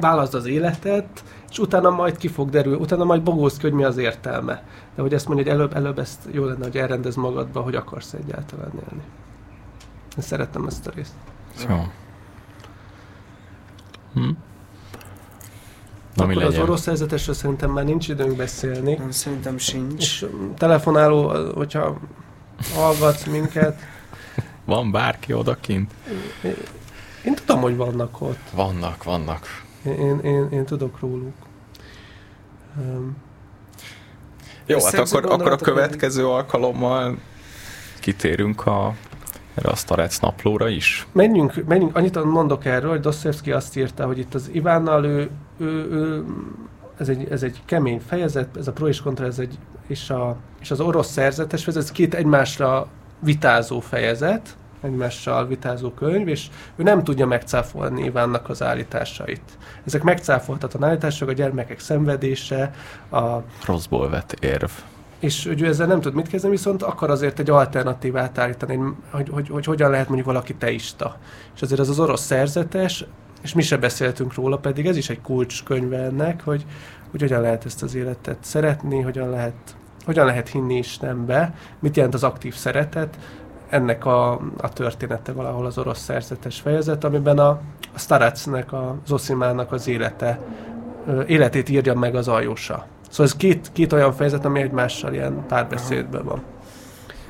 válaszd az életet, és utána majd ki fog derül, utána majd bogózz ki, hogy mi az értelme. De hogy ezt mondja, hogy előbb, előbb ezt jó lenne, hogy elrendez magadba, hogy akarsz egyáltalán élni. Én szeretem ezt a részt. Jó. Hm? Na, Akkor az orosz helyzetesről szerintem már nincs időnk beszélni. Nem, szerintem sincs. És telefonáló, hogyha hallgatsz minket. Van bárki odakint? Én, tudom, hogy vannak ott. Vannak, vannak. Én, én, én, én tudok róluk. Um, Jó, hát akkor, akkor a következő alkalommal kitérünk a erre a Starec naplóra is? Menjünk, menjünk, annyit mondok erről, hogy Dostoyevsky azt írta, hogy itt az Ivánnal ő, ő, ő ez, egy, ez egy kemény fejezet, ez a pro és kontra, ez egy, és, a, és az orosz szerzetes, ez két egymásra vitázó fejezet, egymással vitázó könyv, és ő nem tudja megcáfolni Ivánnak az állításait. Ezek megcáfoltatlan állítások, a gyermekek szenvedése, a... Rosszból vett érv és hogy ő ezzel nem tud mit kezdeni, viszont akar azért egy alternatívát állítani, hogy, hogy, hogy hogyan lehet mondjuk valaki teista. És azért az az orosz szerzetes, és mi se beszéltünk róla, pedig ez is egy kulcskönyve ennek, hogy, hogy hogyan lehet ezt az életet szeretni, hogyan lehet, hogyan lehet hinni Istenbe, mit jelent az aktív szeretet, ennek a, a története valahol az orosz szerzetes fejezet, amiben a, a Staracnek, a Zosimának az élete, életét írja meg az aljósa. Szóval ez két, két olyan fejezet, ami egymással ilyen párbeszédben van.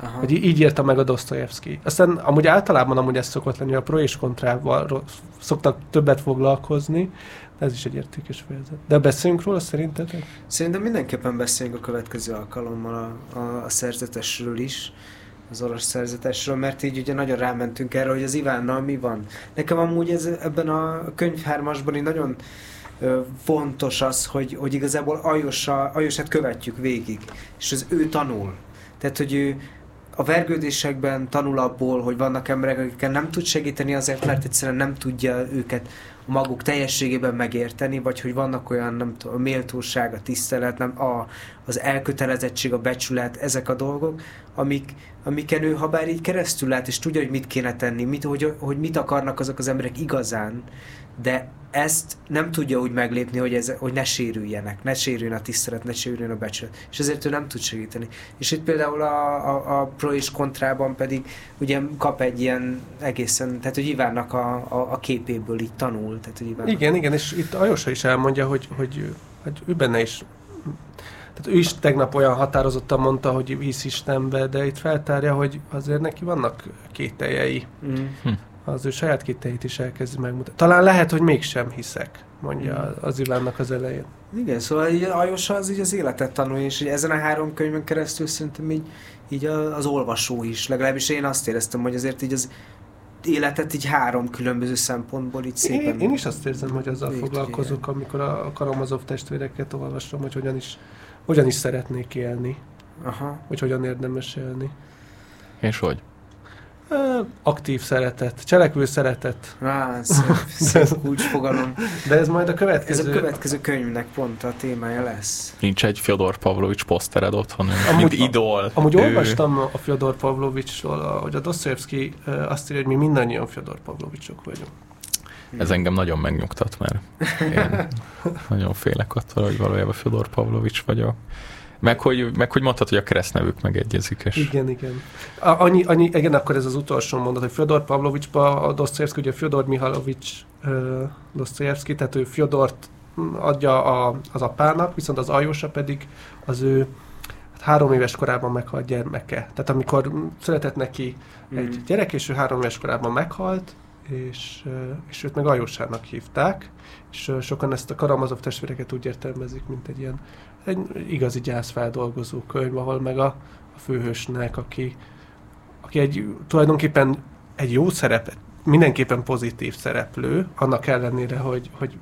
Aha. Hogy így írta meg a Dostoyevsky. Aztán amúgy általában amúgy ez szokott lenni, a pro és kontrával szoktak többet foglalkozni, ez is egy értékes fejezet. De beszéljünk róla szerintetek? Szerintem mindenképpen beszéljünk a következő alkalommal a, a, a szerzetesről is az orosz szerzetesről, mert így ugye nagyon rámentünk erre, hogy az Ivánnal mi van. Nekem amúgy ez ebben a könyvhármasban így nagyon fontos az, hogy, hogy igazából Ajosa, Ajosát követjük végig, és az ő tanul. Tehát, hogy ő a vergődésekben tanul abból, hogy vannak emberek, akikkel nem tud segíteni azért, mert egyszerűen nem tudja őket maguk teljességében megérteni, vagy hogy vannak olyan, nem tudom, a méltóság, a tisztelet, nem, a, az elkötelezettség, a becsület, ezek a dolgok, amik, amiken ő, ha bár így keresztül lát, és tudja, hogy mit kéne tenni, mit, hogy, hogy mit akarnak azok az emberek igazán, de ezt nem tudja úgy meglépni, hogy, ez, hogy ne sérüljenek, ne sérüljön a tisztelet, ne sérüljön a becsület. És ezért ő nem tud segíteni. És itt például a, a, a pro és kontrában pedig ugye kap egy ilyen egészen, tehát hogy Ivánnak a, a, a képéből így tanul. Tehát, hogy Ivánnak igen, igen, és itt Ajosa is elmondja, hogy, hogy, hogy ő benne is tehát ő is tegnap olyan határozottan mondta, hogy hisz Istenbe, de itt feltárja, hogy azért neki vannak kételjei. Mm. Hm az ő saját kiteit is elkezdi megmutatni. Talán lehet, hogy mégsem hiszek, mondja az Ivánnak az elején. Igen, szóval így Ajosa az így az életet tanulja, és ezen a három könyvön keresztül szerintem így, így az olvasó is, legalábbis én azt éreztem, hogy azért így az életet így három különböző szempontból így szépen... Én, én is azt érzem, hogy azzal foglalkozok, amikor a Karamazov testvéreket olvasom, hogy hogyan is, hogyan is szeretnék élni, Aha. hogy hogyan érdemes élni. És hogy? Aktív szeretet, cselekvő szeretet, Á, szép, szép kulcsfogalom. de ez majd a Ez következő... a következő könyvnek pont a témája lesz. Nincs egy Fyodor Pavlovics posztered otthon, Amúgy- mint idol. Amúgy Ő- olvastam a Fyodor Pavlovicsról, hogy a Dostoyevsky azt írja, hogy mi mindannyian Fyodor Pavlovicsok vagyunk. Ez engem nagyon megnyugtat, mert én nagyon félek attól, hogy valójában Fyodor Pavlovics vagyok. Meg hogy, meg hogy mondtad, hogy a keresztnevük megegyezik, és Igen, igen. A, annyi, annyi, igen, akkor ez az utolsó mondat, hogy Fyodor Pavlovicsba a Dostoyevsky, ugye Fyodor Mihalovics uh, Dostoyevsky, tehát ő Fyodort mm, adja a, az apának, viszont az Aljósa pedig az ő hát három éves korában meghalt gyermeke. Tehát amikor mm, született neki egy Mm. gyerek, és ő három éves korában meghalt, és, és őt meg Ajósának hívták, és sokan ezt a Karamazov testvéreket úgy értelmezik, mint egy ilyen egy igazi gyászfeldolgozó könyv, ahol meg a, a főhősnek, aki, aki egy tulajdonképpen egy jó szerep, mindenképpen pozitív szereplő, annak ellenére, hogy, hogy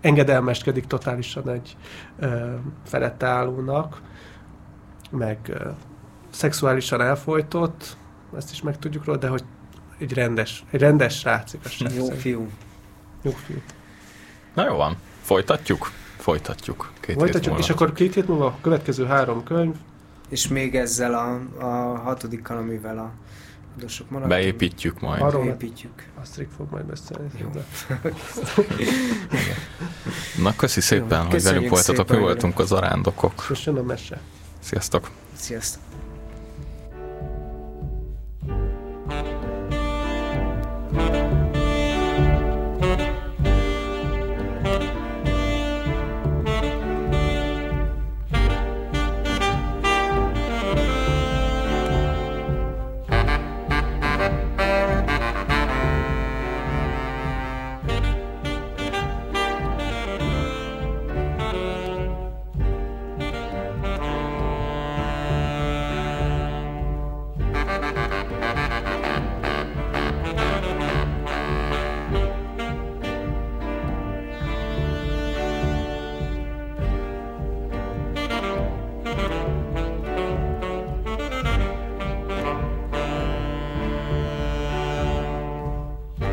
engedelmeskedik totálisan egy ö, felette állónak, meg ö, szexuálisan elfolytott, ezt is megtudjuk róla, de hogy egy rendes, egy rendes srác igazság Jó szerint. fiú. Jó fiú. Na jó van, folytatjuk? Folytatjuk. Két hét Folytatjuk, múlva. és akkor két hét múlva a következő három könyv, És még ezzel a, a hatodikkal, amivel a adósok maradtunk. Beépítjük majd. Arról- Beépítjük. Astrid fog majd beszélni. Jó. Na köszi szépen, Jó, hogy köszönjük velünk voltatok, mi voltunk az arándokok. Jön a mese. Sziasztok! Sziasztok.